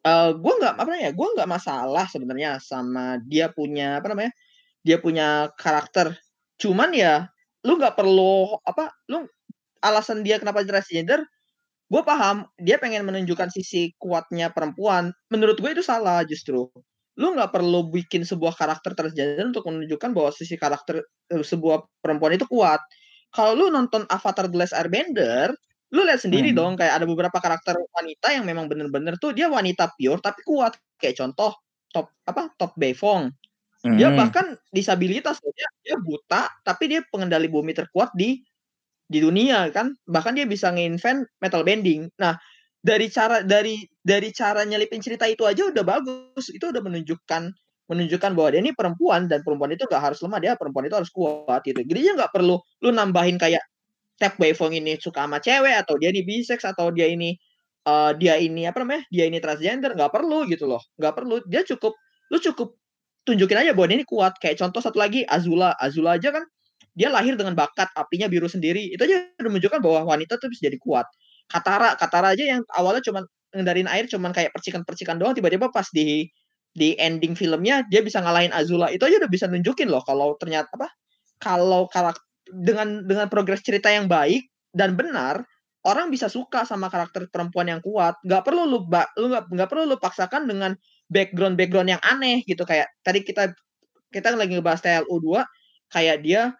uh, gue nggak apa namanya, gue nggak masalah sebenarnya sama dia punya apa namanya, dia punya karakter. Cuman ya, lu nggak perlu apa, lu alasan dia kenapa transgender, gue paham dia pengen menunjukkan sisi kuatnya perempuan. Menurut gue itu salah justru. lu nggak perlu bikin sebuah karakter transgender untuk menunjukkan bahwa sisi karakter uh, sebuah perempuan itu kuat. Kalau lu nonton Avatar The Last Airbender, lu lihat sendiri hmm. dong kayak ada beberapa karakter wanita yang memang bener-bener tuh dia wanita pure tapi kuat. Kayak contoh top apa top Beifong. Hmm. Dia bahkan disabilitas dia, dia buta tapi dia pengendali bumi terkuat di di dunia kan. Bahkan dia bisa nge-invent metal bending. Nah, dari cara dari dari cara nyelipin cerita itu aja udah bagus. Itu udah menunjukkan menunjukkan bahwa dia ini perempuan dan perempuan itu gak harus lemah dia perempuan itu harus kuat gitu jadi dia nggak perlu lu nambahin kayak Tap Beifong ini suka sama cewek atau dia ini bisex atau dia ini uh, dia ini apa namanya dia ini transgender nggak perlu gitu loh nggak perlu dia cukup lu cukup tunjukin aja bahwa dia ini kuat kayak contoh satu lagi Azula Azula aja kan dia lahir dengan bakat apinya biru sendiri. Itu aja udah menunjukkan bahwa wanita tuh bisa jadi kuat. Katara Katara aja yang awalnya cuma ngendarin air cuman kayak percikan-percikan doang tiba-tiba pas di di ending filmnya dia bisa ngalahin Azula. Itu aja udah bisa nunjukin loh kalau ternyata apa kalau karakter dengan dengan progres cerita yang baik dan benar orang bisa suka sama karakter perempuan yang kuat. Nggak perlu lu lu nggak perlu lu paksakan dengan background background yang aneh gitu. Kayak tadi kita kita lagi ngebahas TLU 2 kayak dia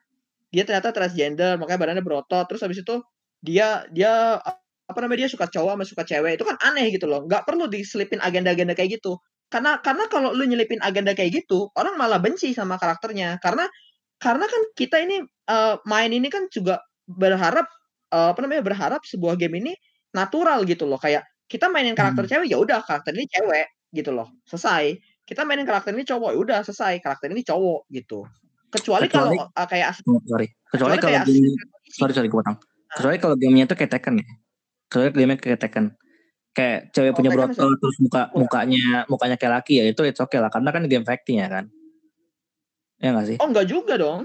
dia ternyata transgender makanya badannya berotot terus habis itu dia dia apa namanya dia suka cowok sama suka cewek itu kan aneh gitu loh nggak perlu diselipin agenda-agenda kayak gitu karena karena kalau lu nyelipin agenda kayak gitu, orang malah benci sama karakternya. Karena karena kan kita ini uh, main ini kan juga berharap uh, apa namanya berharap sebuah game ini natural gitu loh. Kayak kita mainin karakter hmm. cewek ya udah karakter ini cewek gitu loh. Selesai. Kita mainin karakter ini cowok ya udah selesai. Karakter ini cowok gitu. Kecuali, Kecuali kalau uh, kayak oh, sorry. Kecuali, Kecuali kalau game, sorry sorry gue potong. Kecuali kalau gamenya itu kayak Tekken ya. Kecuali gamenya kayak Tekken. Kayak cewek oh, punya brotol terus muka mukanya mukanya kayak laki ya itu it's okay lah. Karena kan game fighting ya kan? Ya nggak sih? Oh enggak juga dong.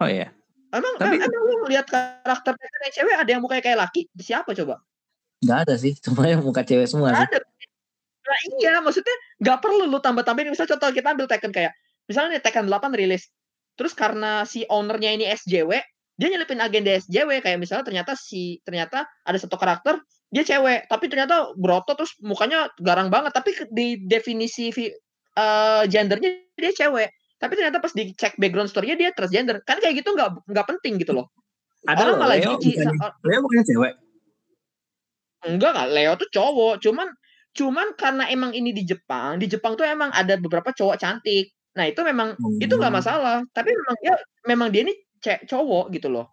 Oh iya. Emang Tapi, em, emang lu melihat karakter cewek ada yang mukanya kayak laki? Siapa coba? Nggak ada sih. Cuma yang muka cewek semua sih. ada. Nah, iya maksudnya nggak perlu lu tambah tambahin misalnya contoh kita ambil Tekken kayak misalnya nih Tekken 8 rilis terus karena si ownernya ini SJW dia nyelipin agenda SJW kayak misalnya ternyata si ternyata ada satu karakter dia cewek. Tapi ternyata berotot terus mukanya garang banget. Tapi di definisi uh, gendernya dia cewek. Tapi ternyata pas dicek background story-nya dia transgender. Kan kayak gitu nggak nggak penting gitu loh. Ada orang malah Leo, jijik. Leo bukan cewek? Enggak nggak Leo tuh cowok. Cuman cuman karena emang ini di Jepang di Jepang tuh emang ada beberapa cowok cantik nah itu memang hmm. itu nggak masalah. Tapi memang ya memang dia ini cowok gitu loh.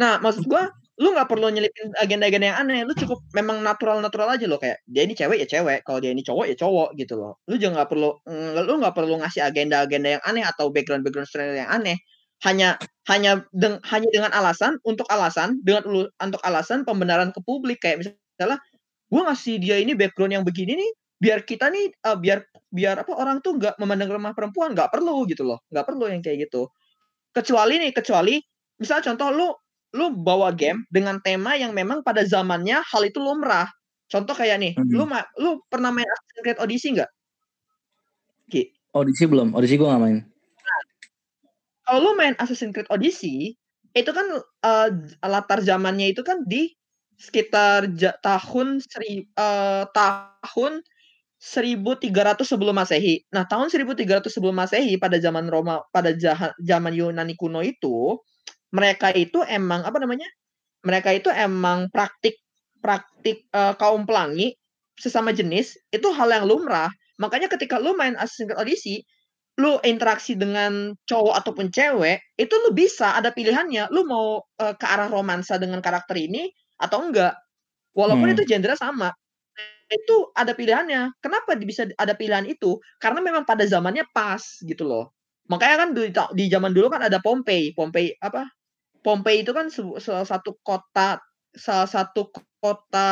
Nah maksud gua lu nggak perlu nyelipin agenda-agenda yang aneh. Lu cukup memang natural-natural aja loh. Kayak dia ini cewek ya cewek. Kalau dia ini cowok ya cowok gitu loh. Lu juga nggak perlu lu nggak perlu ngasih agenda-agenda yang aneh atau background-background story yang aneh. Hanya hanya deng, hanya dengan alasan untuk alasan dengan untuk alasan pembenaran ke publik. Kayak misalnya gue ngasih dia ini background yang begini nih biar kita nih uh, biar biar apa orang tuh nggak memandang remah perempuan nggak perlu gitu loh nggak perlu yang kayak gitu kecuali nih kecuali misal contoh lu lu bawa game dengan tema yang memang pada zamannya hal itu lumrah. Contoh kayak nih, hmm. lu lu pernah main Assassin's Creed Odyssey nggak? Ki. Odyssey belum, Odyssey gue gak main. Nah, kalau lu main Assassin's Creed Odyssey, itu kan uh, latar zamannya itu kan di sekitar ja, tahun seri, uh, tahun 1300 sebelum Masehi. Nah, tahun 1300 sebelum Masehi pada zaman Roma pada zaman Yunani kuno itu mereka itu emang apa namanya? Mereka itu emang praktik praktik uh, kaum pelangi sesama jenis itu hal yang lumrah. Makanya ketika lu main Assassin's Creed Odyssey, lu interaksi dengan cowok ataupun cewek, itu lu bisa ada pilihannya. Lu mau uh, ke arah romansa dengan karakter ini atau enggak. Walaupun hmm. itu genre sama. Itu ada pilihannya. Kenapa bisa ada pilihan itu? Karena memang pada zamannya pas gitu loh. Makanya kan di, di zaman dulu kan ada Pompei, Pompei apa? Pompei itu kan salah satu kota salah satu kota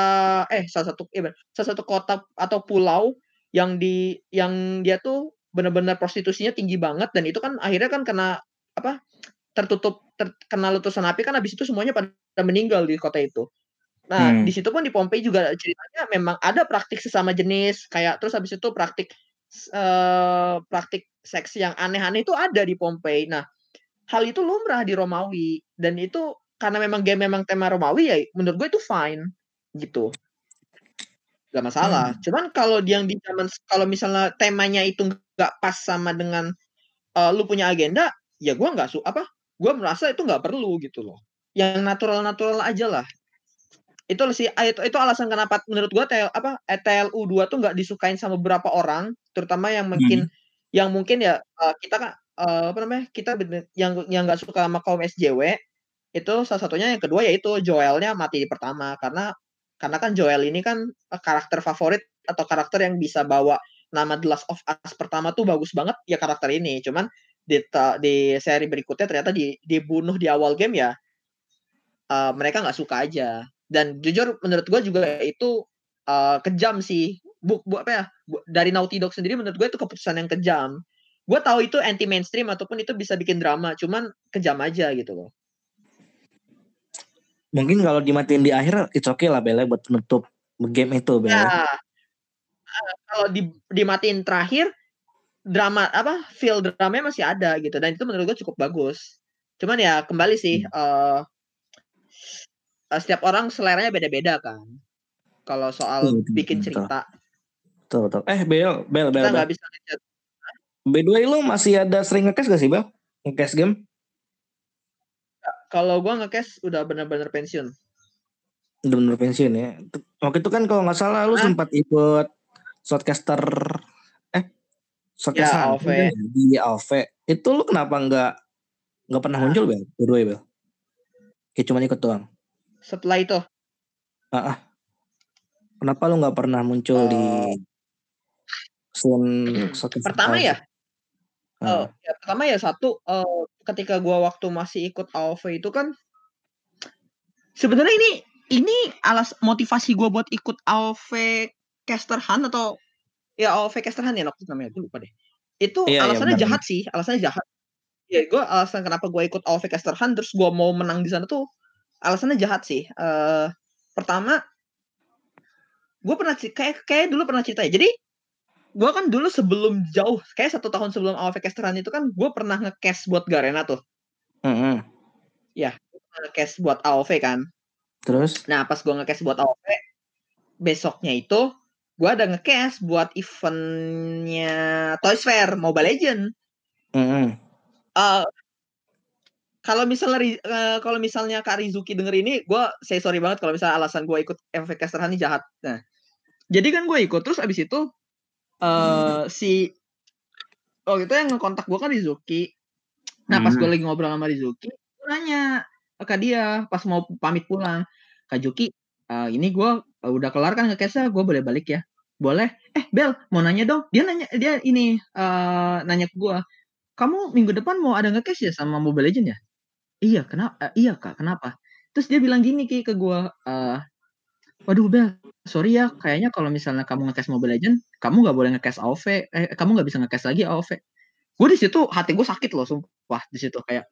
eh salah satu eh, salah satu kota atau pulau yang di yang dia tuh benar-benar prostitusinya tinggi banget dan itu kan akhirnya kan kena apa tertutup terkena letusan api kan habis itu semuanya pada meninggal di kota itu. Nah, hmm. di situ pun di Pompei juga ceritanya memang ada praktik sesama jenis kayak terus habis itu praktik uh, praktik seks yang aneh-aneh itu ada di Pompei. Nah, hal itu lumrah di Romawi dan itu karena memang game memang tema Romawi ya menurut gue itu fine gitu. Gak masalah. Hmm. Cuman kalau yang di zaman kalau misalnya temanya itu nggak pas sama dengan uh, lu punya agenda, ya gue nggak su apa? Gue merasa itu nggak perlu gitu loh. Yang natural-natural aja lah. Itu sih itu, itu alasan kenapa menurut gue TL apa TLU 2 tuh nggak disukain sama beberapa orang, terutama yang mungkin hmm. yang mungkin ya uh, kita kan uh, apa namanya? Kita yang yang nggak suka sama kaum SJW itu salah satunya yang kedua yaitu Joelnya mati di pertama karena karena kan Joel ini kan eh, karakter favorit atau karakter yang bisa bawa nama The Last of Us pertama tuh bagus banget ya karakter ini. Cuman di di seri berikutnya ternyata di dibunuh di awal game ya uh, mereka nggak suka aja. Dan jujur menurut gue juga itu uh, kejam sih. Bu, bu apa ya? Bu, dari Naughty Dog sendiri menurut gue itu keputusan yang kejam. Gue tahu itu anti mainstream ataupun itu bisa bikin drama, cuman kejam aja gitu loh mungkin kalau dimatiin di akhir it's okay lah Bella buat menutup game itu Bella. Ya. kalau di, dimatiin terakhir drama apa feel dramanya masih ada gitu dan itu menurut gue cukup bagus. Cuman ya kembali sih hmm. uh, setiap orang seleranya beda-beda kan. Kalau soal hmm, bikin cerita. Betul, betul. Eh Bel, Bel, Bel. Kita nggak bisa By the way, lu masih ada sering ngekes gak sih Bel? Ngekes game? Kalau gua nge-cash udah benar-benar pensiun. Udah benar pensiun ya. Waktu itu kan kalau nggak salah lu sempat ikut shortcaster eh shortcaster ya, AOV. di AOV. Itu lu kenapa nggak nggak pernah nah. muncul bel? Berdua ya bel? Kayak cuma ikut doang. Setelah itu? Ah, ah. Kenapa lu nggak pernah muncul oh. di scene Pertama ya? Uh, ya, pertama ya satu, uh, ketika gua waktu masih ikut AOV itu kan sebenarnya ini ini alas motivasi gua buat ikut AOV Caster Hunt atau ya AOV Caster Hunt ya waktu namanya, gue lupa deh. Itu iya, iya alasannya iya, jahat sih, alasannya jahat. Ya gua alasan kenapa gua ikut AOV Caster Hunt terus gua mau menang di sana tuh alasannya jahat sih. Uh, pertama gue pernah kayak kayak dulu pernah cerita ya. Jadi gue kan dulu sebelum jauh kayak satu tahun sebelum AOV casteran itu kan gue pernah nge-cash buat Garena tuh mm -hmm. ya nge-cash buat AOV kan terus nah pas gue nge-cash buat AOV besoknya itu gue ada nge-cash buat eventnya Toys Fair Mobile Legend mm -hmm. uh, kalau misalnya uh, kalau misalnya Kak Rizuki denger ini, gue saya sorry banget kalau misalnya alasan gue ikut AOV Casteran ini jahat. Nah, jadi kan gue ikut terus abis itu uh, si oh itu yang ngekontak gue kan Rizuki. Nah pas gue hmm. lagi ngobrol sama Rizuki, gue nanya ke dia pas mau pamit pulang, Kak Juki, uh, ini gue uh, udah kelar kan ngekesnya, gue boleh balik ya? Boleh. Eh Bel, mau nanya dong. Dia nanya, dia ini uh, nanya ke gue, kamu minggu depan mau ada ngekes ya sama Mobile Legend ya? Iya, kenapa? Uh, iya kak, kenapa? Terus dia bilang gini ki ke gue, uh, waduh Bel, sorry ya, kayaknya kalau misalnya kamu nge Mobile Legend, kamu nggak boleh nge AOV, eh, kamu nggak bisa nge lagi AOV. Gue di situ hati gue sakit loh, sumpah di situ kayak,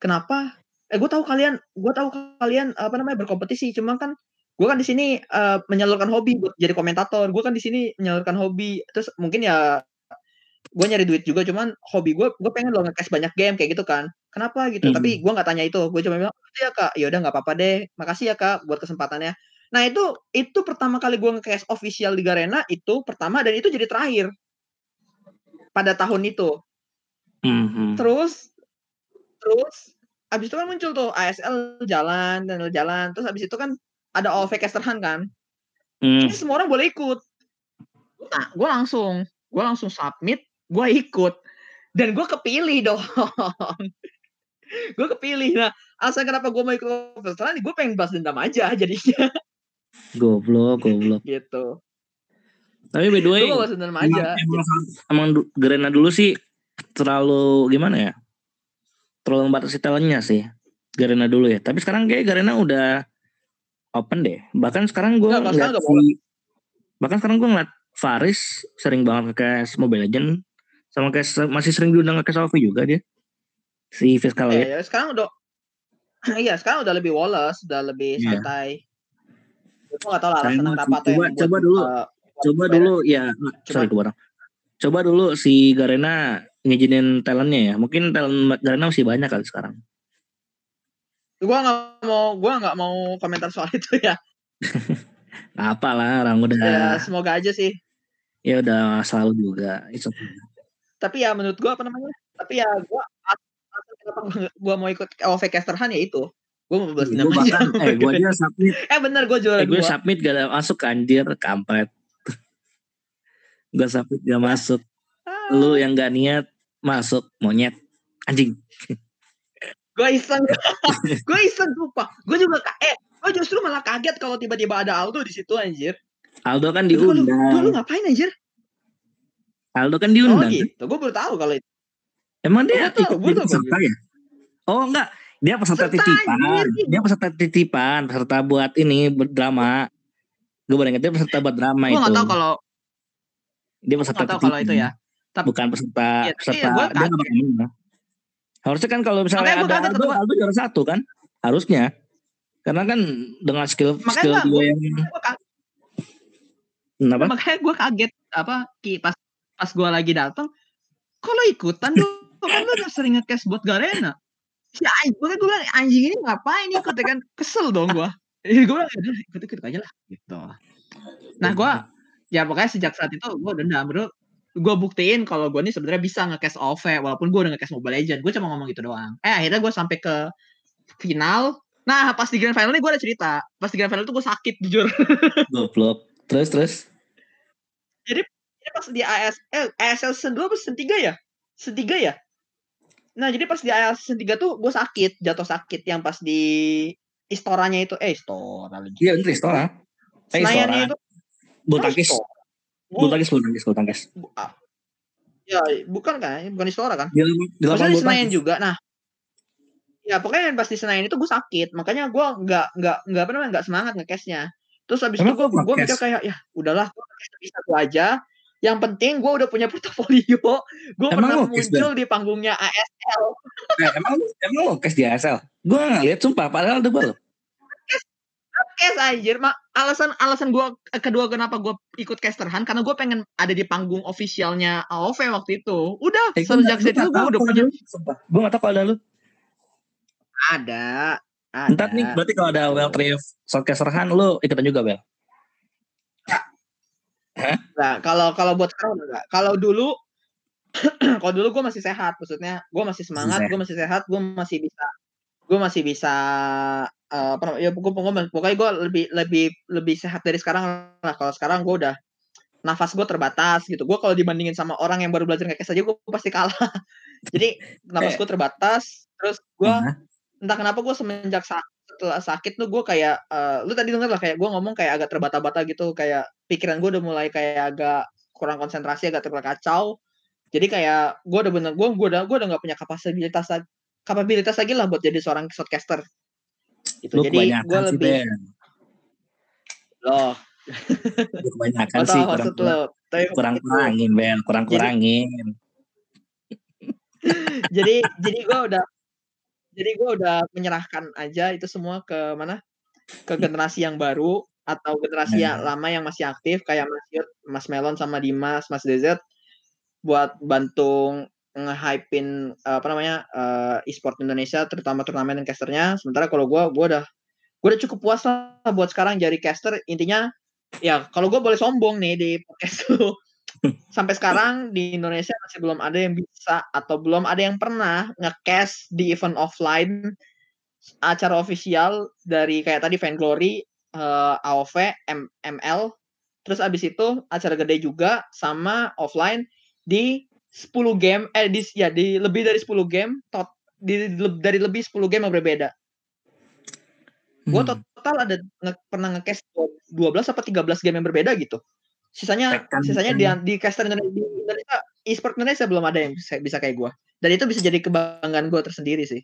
kenapa? Eh gue tahu kalian, gue tahu kalian apa namanya berkompetisi, cuma kan gue kan di sini uh, menyalurkan hobi buat jadi komentator, gue kan di sini menyalurkan hobi, terus mungkin ya gue nyari duit juga, cuman hobi gue, gue pengen lo nge banyak game kayak gitu kan. Kenapa gitu? Hmm. Tapi gue nggak tanya itu, gue cuma bilang, oh, ya kak, ya udah nggak apa-apa deh, makasih ya kak buat kesempatannya Nah itu itu pertama kali gue nge-cast official di Garena itu pertama dan itu jadi terakhir pada tahun itu. Mm-hmm. Terus terus abis itu kan muncul tuh ASL jalan dan jalan terus abis itu kan ada OV Casterhan kan. Mm. Ini semua orang boleh ikut. Nah, gue langsung gue langsung submit, gue ikut dan gue kepilih dong. gue kepilih. Nah, alasan kenapa gue mau ikut Casterhan, gue pengen balas dendam aja jadinya. Goblok, goblok. gitu. Tapi by the way, emang, aja. Emang, emang Garena dulu sih terlalu gimana ya? Terlalu membatasi talentnya sih. Garena dulu ya. Tapi sekarang kayak Garena udah open deh. Bahkan sekarang gue ngeliat si, bahkan sekarang gue ngeliat Faris sering banget ke Mobile Legend sama kayak masih sering diundang ke Salvi juga dia. Si Fiskal ya. ya. Sekarang udah Iya, sekarang udah lebih Wallace, udah lebih yeah. santai. Gue gak tau lah alasan kenapa tuh coba, coba dulu uh, coba dulu ya coba. sorry gue coba dulu si Garena ngizinin talentnya ya mungkin talent Garena masih banyak kali sekarang gue nggak mau gue nggak mau komentar soal itu ya Nggak apa lah orang udah Ya semoga aja sih. ya udah selalu juga. It's okay. Tapi ya menurut gua apa namanya? Tapi ya gua gua mau ikut OV Casterhan ya itu. Gua mau Gue aja. bahkan, eh gue aja submit, Eh bener gua juara eh, gue submit gak ada masuk anjir, kampret. gue submit gak masuk. Ah, Lu yang gak niat masuk monyet anjing. Gua iseng. gua iseng lupa. Gua juga eh gua justru malah kaget kalau tiba-tiba ada Aldo di situ anjir. Aldo kan lu, diundang. lu ngapain anjir? Aldo kan Oh diundang. kan? gitu. Gua baru tahu kalau itu. Emang dia tahu, ikut jadi peserta ya? Oh enggak, dia peserta Peserta, titipan. anjir. Dia peserta titipan, peserta buat ini drama. Gue baru inget dia peserta buat drama Gua itu. nggak tahu kalau dia peserta tahu kalau itu ya. Tapi Bukan peserta Iya, peserta ya dia nggak kaget. bakal menang. Harusnya kan kalau misalnya Makanya ada Aldo, Aldo juara satu kan? Harusnya. Karena kan dengan skill Makanya skill dia yang gua kenapa? makanya gue kaget apa ki pas pas gue lagi datang kalau ikutan dong kan lu udah sering nge buat Garena. Si anjing gue bilang anjing ini ngapain ikut ya kan? Kesel dong gue gue bilang "Ya ikut ikut aja lah gitu. Nah gue ya pokoknya sejak saat itu gue dendam bro. Gue buktiin kalau gue nih sebenarnya bisa nge-cast OV walaupun gue udah nge-cast Mobile Legend gue cuma ngomong gitu doang. Eh akhirnya gue sampai ke final. Nah pas di grand final ini gue ada cerita. Pas di grand final itu gue sakit jujur. Goblok. Terus terus. Jadi pas di ASL, ASL season 2 apa season 3 ya? Season 3 ya? Nah, jadi pas di ASL season 3 tuh gue sakit, jatuh sakit yang pas di Istoranya itu, eh Istora lagi. Iya, itu Istora. Eh, Istora. itu Bulu tangkis. Bulu Bu- tangkis, bulu tangkis, bulu tangkis. ah. Ya, bukan kan? Bukan Istora kan? Di di Maksudnya di Senayan juga. Nah, ya pokoknya pas di Senayan itu gue sakit, makanya gue nggak nggak nggak apa namanya nggak semangat ngecashnya. Terus habis Emang itu gue gue mikir kayak ya udahlah, gue bisa gue aja. Yang penting gue udah punya portofolio, gue pernah nge-cash, muncul di panggungnya ASL. Eh, emang emang lu cash di ASL? Gue nggak lihat sumpah, padahal double. Cash anjir, mak alasan alasan gue kedua kenapa gue ikut casterhan karena gue pengen ada di panggung officialnya AOV waktu itu. Udah Eh, sejak itu gue udah punya ada. Gue gak tau kalau ada lu. ada. Ada. Ntar nih, berarti kalau ada Well Trip Shortcasterhan, lu ikutan juga, Bel? Nah, kalau kalau buat sekarang enggak. Kalau dulu kalau dulu gue masih sehat, maksudnya gue masih semangat, gue masih sehat, gue masih bisa gue masih bisa eh, apa namanya, ya pokoknya pokoknya gue lebih lebih lebih sehat dari sekarang lah. Kalau sekarang gue udah nafas gue terbatas gitu. Gue kalau dibandingin sama orang yang baru belajar ngekes aja gue pasti kalah. Jadi nafas Eh. gue terbatas. Terus gue entah kenapa gue semenjak sakit setelah sakit tuh gue kayak eh, lu tadi denger lah kayak gue ngomong kayak agak terbata-bata gitu kayak pikiran gue udah mulai kayak agak kurang konsentrasi agak terkacau jadi kayak gue udah bener gue gue udah gue udah nggak punya kapasitas kapabilitas lagi lah buat jadi seorang shortcaster gitu lu jadi gue lebih Bel. loh Lu kebanyakan sih, kurang, tapi kurang itu. kurangin, Bel. Kurang kurangin. jadi jadi gue udah jadi gue udah menyerahkan aja itu semua ke mana ke generasi yang baru atau generasi yang Nah. lama yang masih aktif kayak Mas Yud, Mas Melon sama Dimas, Mas Desert buat bantu nge-hypein eh, apa namanya eh, e-sport Indonesia terutama turnamen dan casternya. Sementara kalau gue gue udah gue udah cukup puas lah buat sekarang jadi caster. Intinya ya kalau gue boleh sombong nih di podcast lu sampai sekarang di Indonesia masih belum ada yang bisa atau belum ada yang pernah nge-cast di event offline acara official dari kayak tadi Vainglory, eh, AOV, M- ML, terus abis itu acara gede juga sama offline di 10 game eh di ya di lebih dari 10 game tot di, dari lebih 10 game yang berbeda. Gue Hmm. total ada nge- pernah nge-cast 12 apa 13 game yang berbeda gitu. Sisanya Tekan, sisanya di di caster Indonesia, di Indonesia e-sport Indonesia belum ada yang bisa, bisa kayak gue. Dan itu bisa jadi kebanggaan gue tersendiri sih.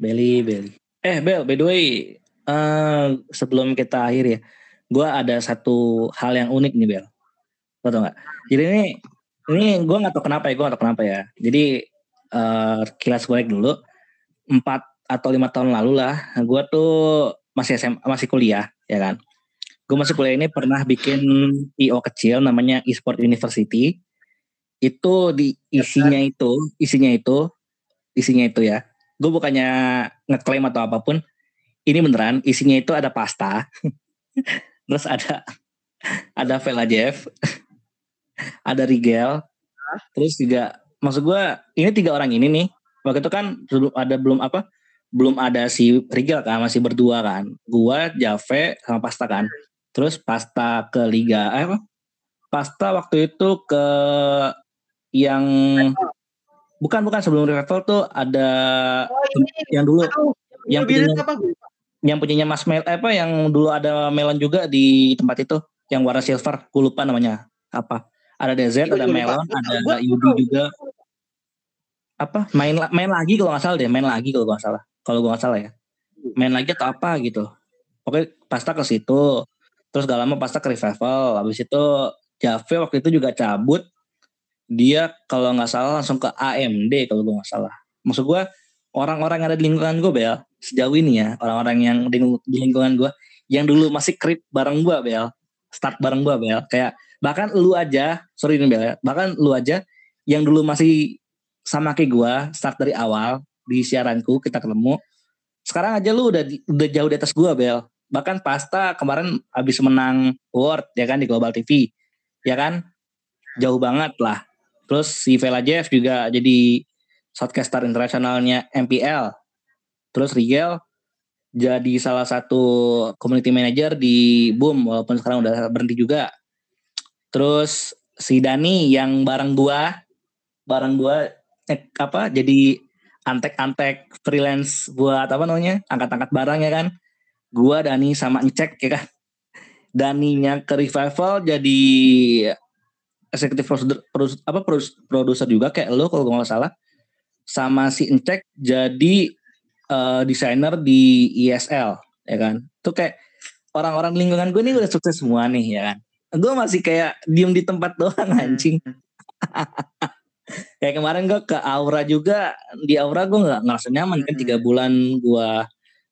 Beli, Beli. Eh, Bel, by the way, eh, sebelum kita akhir ya, gue ada satu hal yang unik nih, Bel. Lo tau gak? Jadi ini, ini gue gak tau kenapa ya, gue gak tau kenapa ya. Jadi, eh, kilas balik dulu, empat atau lima tahun lalu lah, gue tuh masih SM, masih kuliah, ya kan. Gue masih kuliah ini pernah bikin IO kecil namanya eSport University. Itu di isinya itu, isinya itu, isinya itu ya. Gue bukannya ngeklaim atau apa pun ini beneran isinya itu ada pasta. Terus ada ada Vela Jeff, ada Rigel, terus juga maksud gue ini tiga orang ini nih. Waktu itu kan belum ada belum apa belum ada si Rigel kan masih berdua kan. Gua Jave sama Pasta kan terus Pasta ke Liga eh, apa? Pasta waktu itu ke yang bukan bukan sebelum Revival tuh ada Oh, ini yang dulu yang punya- apa? Lupa. yang punyanya Mas Mel eh, apa yang dulu ada Melon juga di tempat itu yang warna silver gue lupa namanya apa. Ada DZ ada lupa. Melon Gua- ada gua- Yudi juga. Apa? Main main lagi kalau nggak salah deh main lagi kalau nggak salah. Kalau gue nggak salah ya. Main lagi atau apa gitu. Oke pasta ke situ terus gak lama pasta ke revival habis itu Jave waktu itu juga cabut. Dia kalau nggak salah langsung ke AMD kalau gue nggak salah. Maksud gue orang-orang yang ada di lingkungan gue Bel sejauh ini ya orang-orang yang di, lingkungan gue yang dulu masih krip bareng gue Bel start bareng gue Bel kayak bahkan lu aja sorry nih Bel ya bahkan lu aja yang dulu masih sama kayak gue start dari awal di siaranku kita ketemu sekarang aja lu udah udah jauh di atas gue Bel bahkan Pasta kemarin habis menang award ya kan di Global TV ya kan? Jauh banget lah. Terus si Vela Jeff juga jadi shortcaster internasionalnya MPL terus Rigel jadi salah satu community manager di Boom walaupun sekarang udah berhenti juga. Terus si Dani yang bareng gua bareng gua eh, apa jadi antek-antek freelance buat apa namanya angkat-angkat barang ya kan gua Dani sama Encek ya kan? Daninya ke revival jadi eksekutif produser, produs- apa produs- produser juga kayak lo kalau nggak salah. Sama si Encek jadi eh, desainer di ISL ya kan? Tuh kayak orang-orang lingkungan gue nih udah sukses semua nih ya kan? Gue masih kayak diem di tempat doang anjing. Kayak kemarin gue ke Aura juga. Di Aura gue nggak ngerasa nyaman kan? Hmm. tiga bulan gue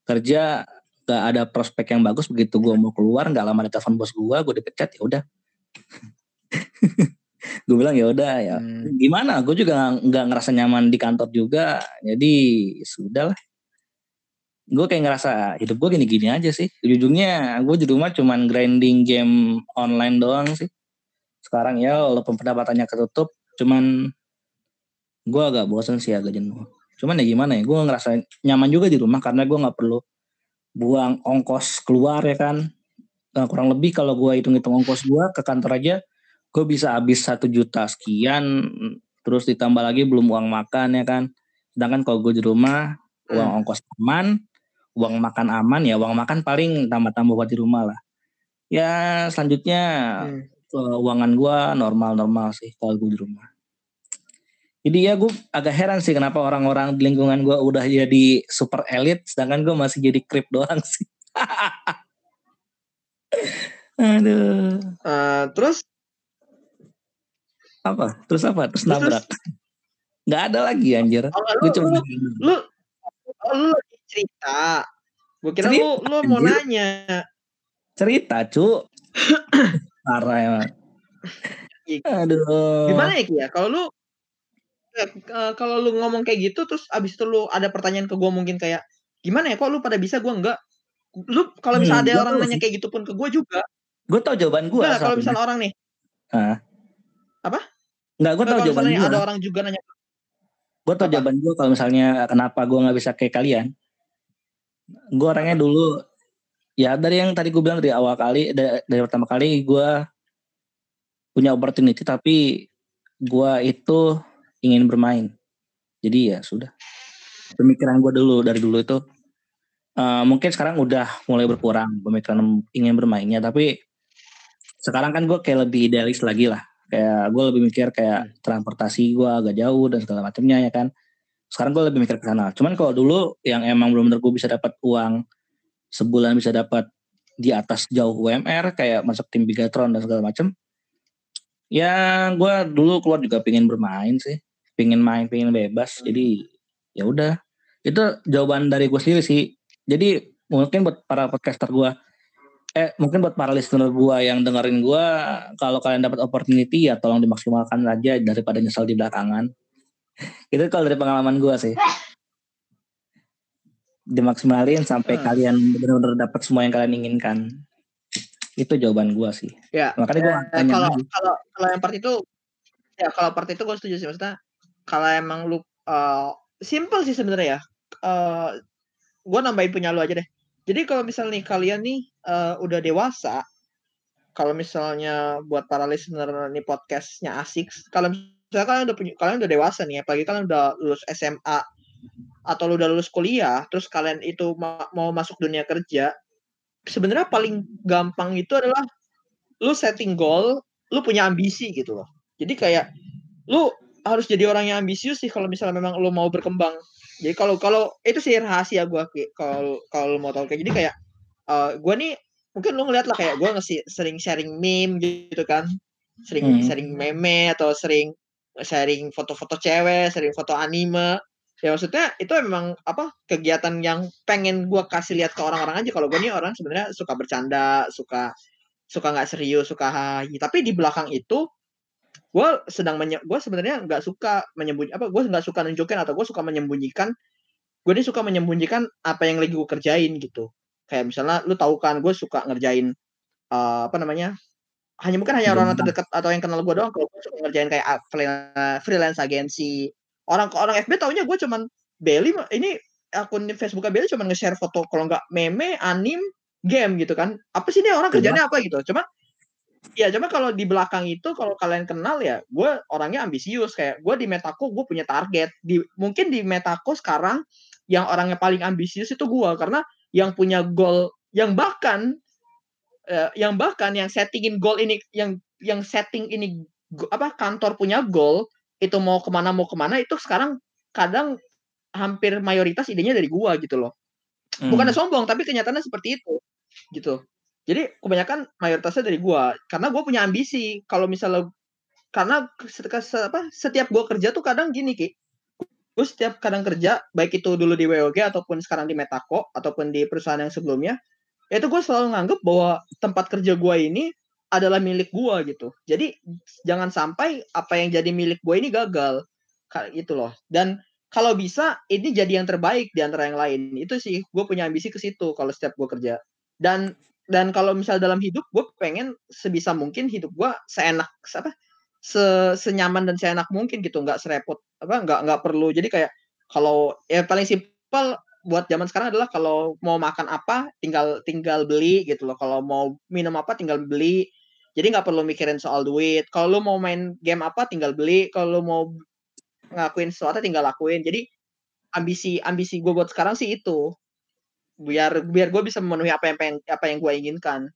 kerja gak ada prospek yang bagus begitu gue mau keluar nggak lama ada telepon bos gue gue dipecat ya udah. Gue bilang ya udah ya. Hmm. gimana? Gue juga nggak- ngerasa nyaman di kantor juga jadi sudah lah. Gue kayak ngerasa hidup gue gini-gini aja sih. Ujungnya gue di rumah cuman grinding game online doang sih. Sekarang ya walaupun pendapatannya ketutup cuman gue agak bosan sih agak jenuh. Cuman ya gimana ya gue ngerasa nyaman juga di rumah karena gue nggak perlu buang ongkos keluar ya kan. Nah, kurang lebih kalau gue hitung-hitung ongkos gue ke kantor aja gue bisa habis satu juta sekian terus ditambah lagi belum uang makan ya kan. Sedangkan kalau gue di rumah uang ongkos aman uang makan aman ya uang makan paling tambah-tambah buat di rumah lah. Ya selanjutnya Hmm. keuangan gue normal-normal sih kalau gue di rumah jadi ya gue agak heran sih kenapa orang-orang di lingkungan gue udah jadi super elit sedangkan gue masih jadi krip doang sih. Aduh. Eh, terus? Apa? Terus apa? Terus Terus- nabrak nggak ada lagi anjir. Oh, gue lu, cuma lu, lu, lu lagi cerita. Gue kira lu, lu mau anjir. nanya. cerita cu. Parah emang. Aduh. Gimana ya Ki ya? Kalau lu kalau lu ngomong kayak gitu terus abis itu lu ada pertanyaan ke gue mungkin kayak gimana ya kok lu pada bisa? Gue enggak. Lu kalau Hmm, misalnya ada gua orang nanya kayak gitu pun ke gue juga gue tau jawaban gue enggak kalau misalnya orang nih nggak gue tau jawaban gue ada orang juga nanya gue tau Apa? jawaban gue kalau misalnya kenapa gue nggak bisa kayak kalian. Gue orangnya dulu ya dari yang tadi gue bilang dari awal kali dari, dari pertama kali gue punya opportunity tapi gue itu ingin bermain. Jadi ya sudah. Pemikiran gue dulu dari dulu itu eh, mungkin sekarang udah mulai berkurang pemikiran ingin bermainnya tapi sekarang kan gue kayak lebih idealis lagi lah. Kayak gue lebih mikir kayak transportasi gue agak jauh dan segala macamnya ya kan. Sekarang gue lebih mikir ke sana. Cuman kalau dulu yang emang belum bener gue bisa dapat uang sebulan bisa dapat di atas jauh UMR kayak masuk tim Bigatron dan segala macam ya gue dulu keluar juga pengen bermain sih pengen main pengen bebas jadi ya udah itu jawaban dari gue sendiri sih jadi mungkin buat para podcaster gue eh mungkin buat para listener gue yang dengerin gue kalau kalian dapat opportunity ya tolong dimaksimalkan aja daripada nyesal di belakangan itu kalau dari pengalaman gue sih dimaksimalin sampai Hmm. kalian benar-benar dapat semua yang kalian inginkan Itu jawaban gue sih. Ya. Makanya gue eh, kalau kalau kalau yang part itu ya kalau part itu gue setuju sih maksudnya kalau emang lu uh, simple sih sebenarnya ya. Uh, gue nambahin punya lu aja deh. Jadi kalau misalnya nih kalian nih uh, udah dewasa, kalau misalnya buat para listener nih podcastnya asik, kalau misalnya kalian udah punya, kalian udah dewasa nih, apalagi kalian udah lulus SMA atau lu udah lulus kuliah, terus kalian itu ma mau masuk dunia kerja, sebenarnya paling gampang itu adalah lu setting goal, lu punya ambisi gitu loh. Jadi kayak lu harus jadi orang yang ambisius sih kalau misalnya memang lu mau berkembang. Jadi kalau kalau itu sih rahasia gue kalau kalau mau tahu kayak jadi kayak uh, eh, gue nih mungkin lu ngeliat lah kayak gue ngasih sering sharing meme gitu kan, sering hmm. sharing meme atau sering sharing foto-foto cewek, sering foto anime. Ya maksudnya itu memang apa kegiatan yang pengen gue kasih lihat ke orang-orang aja. Kalau gue nih orang sebenarnya suka bercanda suka suka nggak serius suka hahi tapi di belakang itu gue sedang menye gue sebenarnya nggak suka menyembunyi apa gue nggak suka nunjukin atau gue suka menyembunyikan gue nih suka menyembunyikan apa yang lagi gue kerjain gitu kayak misalnya lu tahu kan gue suka ngerjain uh, apa namanya hanya mungkin hanya orang terdekat atau yang kenal gue doang kalau gue suka ngerjain kayak freelance agensi orang orang FB taunya gue cuman Belly ini akun Facebook Belly cuman nge-share foto kalau nggak meme, anim, game gitu kan. Apa sih ini orang kerjanya apa gitu. Cuma ya cuma kalau di belakang itu kalau kalian kenal ya gue orangnya ambisius kayak gue di Metako gue punya target di mungkin di Metako sekarang yang orangnya paling ambisius itu gue karena yang punya goal yang bahkan uh, yang bahkan yang settingin goal ini yang yang setting ini apa kantor punya goal itu mau ke mana mau ke mana itu sekarang kadang hampir mayoritas idenya dari gua gitu loh. Hmm. Bukannya sombong tapi kenyataannya seperti itu gitu. Jadi kebanyakan mayoritasnya dari gua karena gua punya ambisi kalau misalnya karena apa setiap gua kerja tuh kadang gini ki gue setiap kadang kerja baik itu dulu di WOG ataupun sekarang di Metako ataupun di perusahaan yang sebelumnya itu gue selalu nganggep bahwa tempat kerja gue ini adalah milik gua gitu. Jadi jangan sampai apa yang jadi milik gua ini gagal. Gitu loh. Dan kalau bisa ini jadi yang terbaik di antara yang lain. Itu sih gue punya ambisi ke situ kalau setiap gue kerja. Dan dan kalau misal dalam hidup gue pengen sebisa mungkin hidup gue seenak apa se senyaman dan seenak mungkin gitu nggak serepot apa nggak nggak perlu jadi kayak kalau ya paling simpel buat zaman sekarang adalah kalau mau makan apa tinggal tinggal beli gitu loh kalau mau minum apa tinggal beli jadi nggak perlu mikirin soal duit. Kalau lu mau main game apa tinggal beli. Kalau lu mau ngakuin sesuatu tinggal lakuin. Jadi ambisi ambisi gue buat sekarang sih itu. Biar biar gue bisa memenuhi apa yang pengen, apa yang gue inginkan.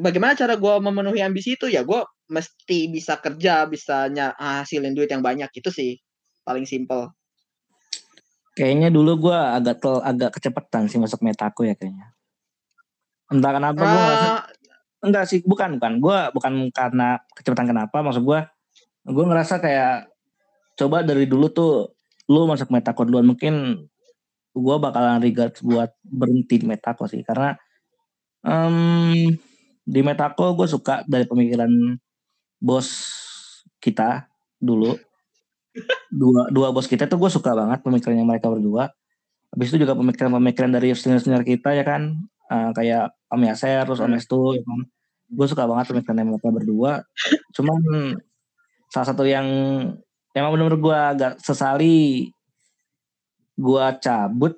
Bagaimana cara gue memenuhi ambisi itu ya gue mesti bisa kerja, bisa hasilin duit yang banyak itu sih paling simple. Kayaknya dulu gue agak tel, agak kecepatan sih masuk metaku ya kayaknya. Entah kenapa uh, gue enggak sih bukan bukan gue bukan karena kecepatan kenapa maksud gue gue ngerasa kayak coba dari dulu tuh lu masuk metako duluan mungkin gue bakalan regard buat berhenti di metako sih. Karena um, di metako gue suka dari pemikiran bos kita dulu. Dua dua bos kita tuh gue suka banget pemikirannya mereka berdua. Habis itu juga pemikiran-pemikiran dari senior-senior kita ya kan? Uh, kayak Om Yaser terus Om Estu ya kan? Gue suka banget pemikiran mereka berdua. Cuman salah satu yang emang benar-benar gue agak sesali gue cabut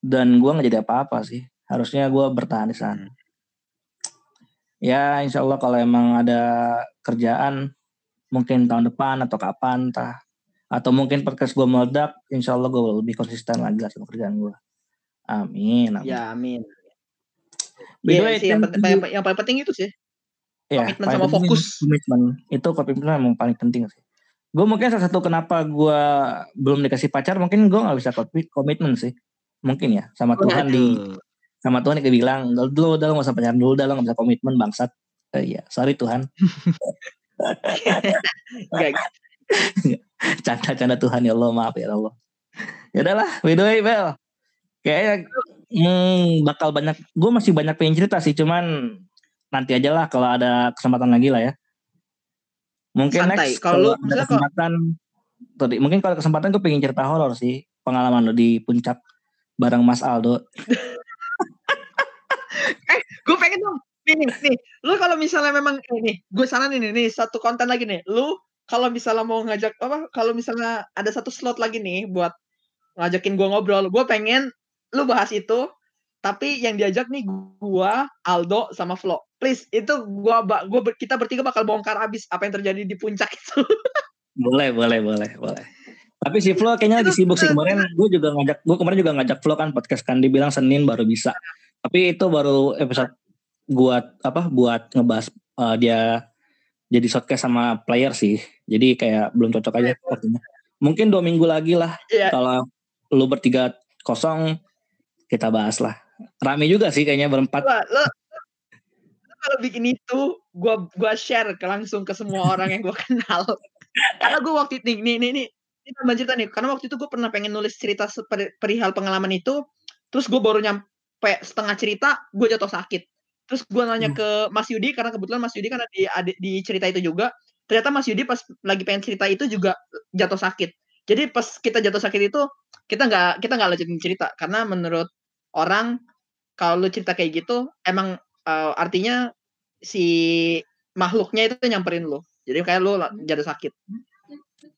dan gue nggak jadi apa-apa sih harusnya gue bertahan di sana hmm. ya insya Allah kalau emang ada kerjaan mungkin tahun depan atau kapan entah atau mungkin podcast gue meledak insya Allah gue lebih konsisten lagi sama kerjaan gue amin, amin. ya amin Iya sih, yang, penting, yang, yang paling penting itu sih. Ya, komitmen sama fokus. Komitmen. Itu komitmen yang paling penting sih. Gue mungkin salah satu kenapa gue belum dikasih pacar, mungkin gue gak bisa komitmen sih. Mungkin ya, sama oh, Tuhan di sama Tuhan kayak bilang, dulu udah lo gak usah pacaran dulu, udah lo gak bisa komitmen bangsat. Eh, iya, sorry Tuhan. Canda-canda Tuhan ya Allah, maaf ya Allah. Ya udahlah, by the way, Bel. Kayaknya hmm, bakal banyak gue masih banyak pengen cerita sih cuman nanti aja lah kalau ada kesempatan lagi lah ya mungkin Santai. next kalau ada kesempatan tadi mungkin kalau kesempatan gue pengen cerita horor sih pengalaman lo di puncak bareng Mas Aldo eh gue pengen dong nih, nih, lu kalau misalnya memang ini, gue saranin nih, nih satu konten lagi nih. Lu kalau misalnya mau ngajak apa? Kalau misalnya ada satu slot lagi nih buat ngajakin gue ngobrol, gue pengen lu bahas itu. Tapi yang diajak nih gua, Aldo sama Flo. Please, itu gua gua kita bertiga bakal bongkar abis apa yang terjadi di puncak itu. boleh, boleh, boleh, boleh. Tapi si Flo kayaknya lagi sibuk sih kemarin. Gue juga ngajak, gue kemarin juga ngajak Flo kan podcast kan. Dibilang Senin baru bisa. Tapi itu baru episode buat apa? Buat ngebahas uh, dia jadi shotcast sama player sih. Jadi kayak belum cocok aja waktunya. Mungkin dua minggu lagi lah. Yeah. Kalau lu bertiga kosong kita bahas lah. Rame juga sih kayaknya berempat. Lo, lo, lo kalau bikin itu, gua gua share ke langsung ke semua orang yang gua kenal. Karena gua waktu itu nih nih nih ini tambah cerita nih. Karena waktu itu gua pernah pengen nulis cerita perihal pengalaman itu, terus gua baru nyampe setengah cerita, gua jatuh sakit. Terus gua nanya hmm. ke Mas Yudi karena kebetulan Mas Yudi kan di di cerita itu juga. Ternyata Mas Yudi pas lagi pengen cerita itu juga jatuh sakit. Jadi pas kita jatuh sakit itu kita nggak kita nggak lanjutin cerita karena menurut orang kalau lu cerita kayak gitu emang uh, artinya si makhluknya itu nyamperin lu. Jadi kayak lu jadi sakit.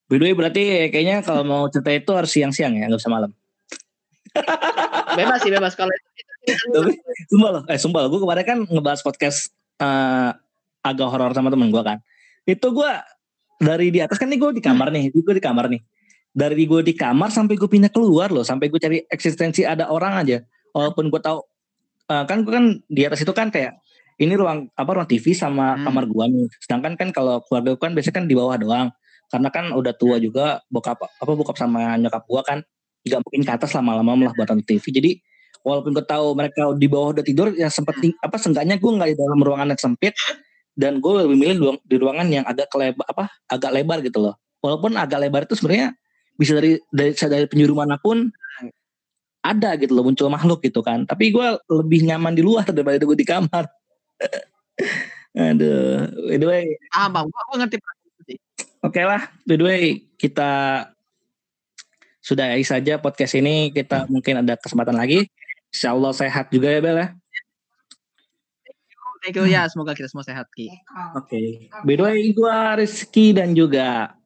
By the way, berarti kayaknya kalau mau cerita itu harus siang-siang ya, nggak usah malam. bebas sih, bebas kalau itu. Tapi, sumpah loh, eh sumpah loh, gue kemarin kan ngebahas podcast uh, agak horor sama temen gue kan. Itu gue dari di atas kan nih gue di kamar nih, gue di kamar nih. Dari gue di kamar sampai gue pindah keluar loh, sampai gue cari eksistensi ada orang aja walaupun gue tahu uh, kan gue kan di atas itu kan kayak ini ruang apa ruang TV sama hmm. kamar gue nih. Sedangkan kan kalau keluarga gue kan biasanya kan di bawah doang. Karena kan udah tua juga bokap apa bokap sama nyokap gue kan nggak mungkin ke atas lama-lama malah buat nonton TV. Jadi walaupun gue tahu mereka di bawah udah tidur ya sempat apa seenggaknya gue nggak di dalam ruangan yang sempit dan gue lebih milih di ruangan yang agak lebar apa agak lebar gitu loh. Walaupun agak lebar itu sebenarnya bisa dari dari dari penjuru mana pun ada gitu loh muncul makhluk gitu kan tapi gue lebih nyaman di luar daripada gue di kamar aduh by the way ah bang gue ngerti oke okay lah by the way kita sudah saja podcast ini kita mungkin ada kesempatan lagi Insya Allah sehat juga ya Bel ya Thank you ya, semoga kita semua sehat Ki. Oke. Okay. By the way, gue Rizky dan juga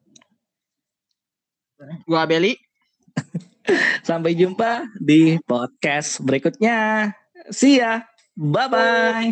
gue Beli. Sampai jumpa di podcast berikutnya. See ya. Bye bye.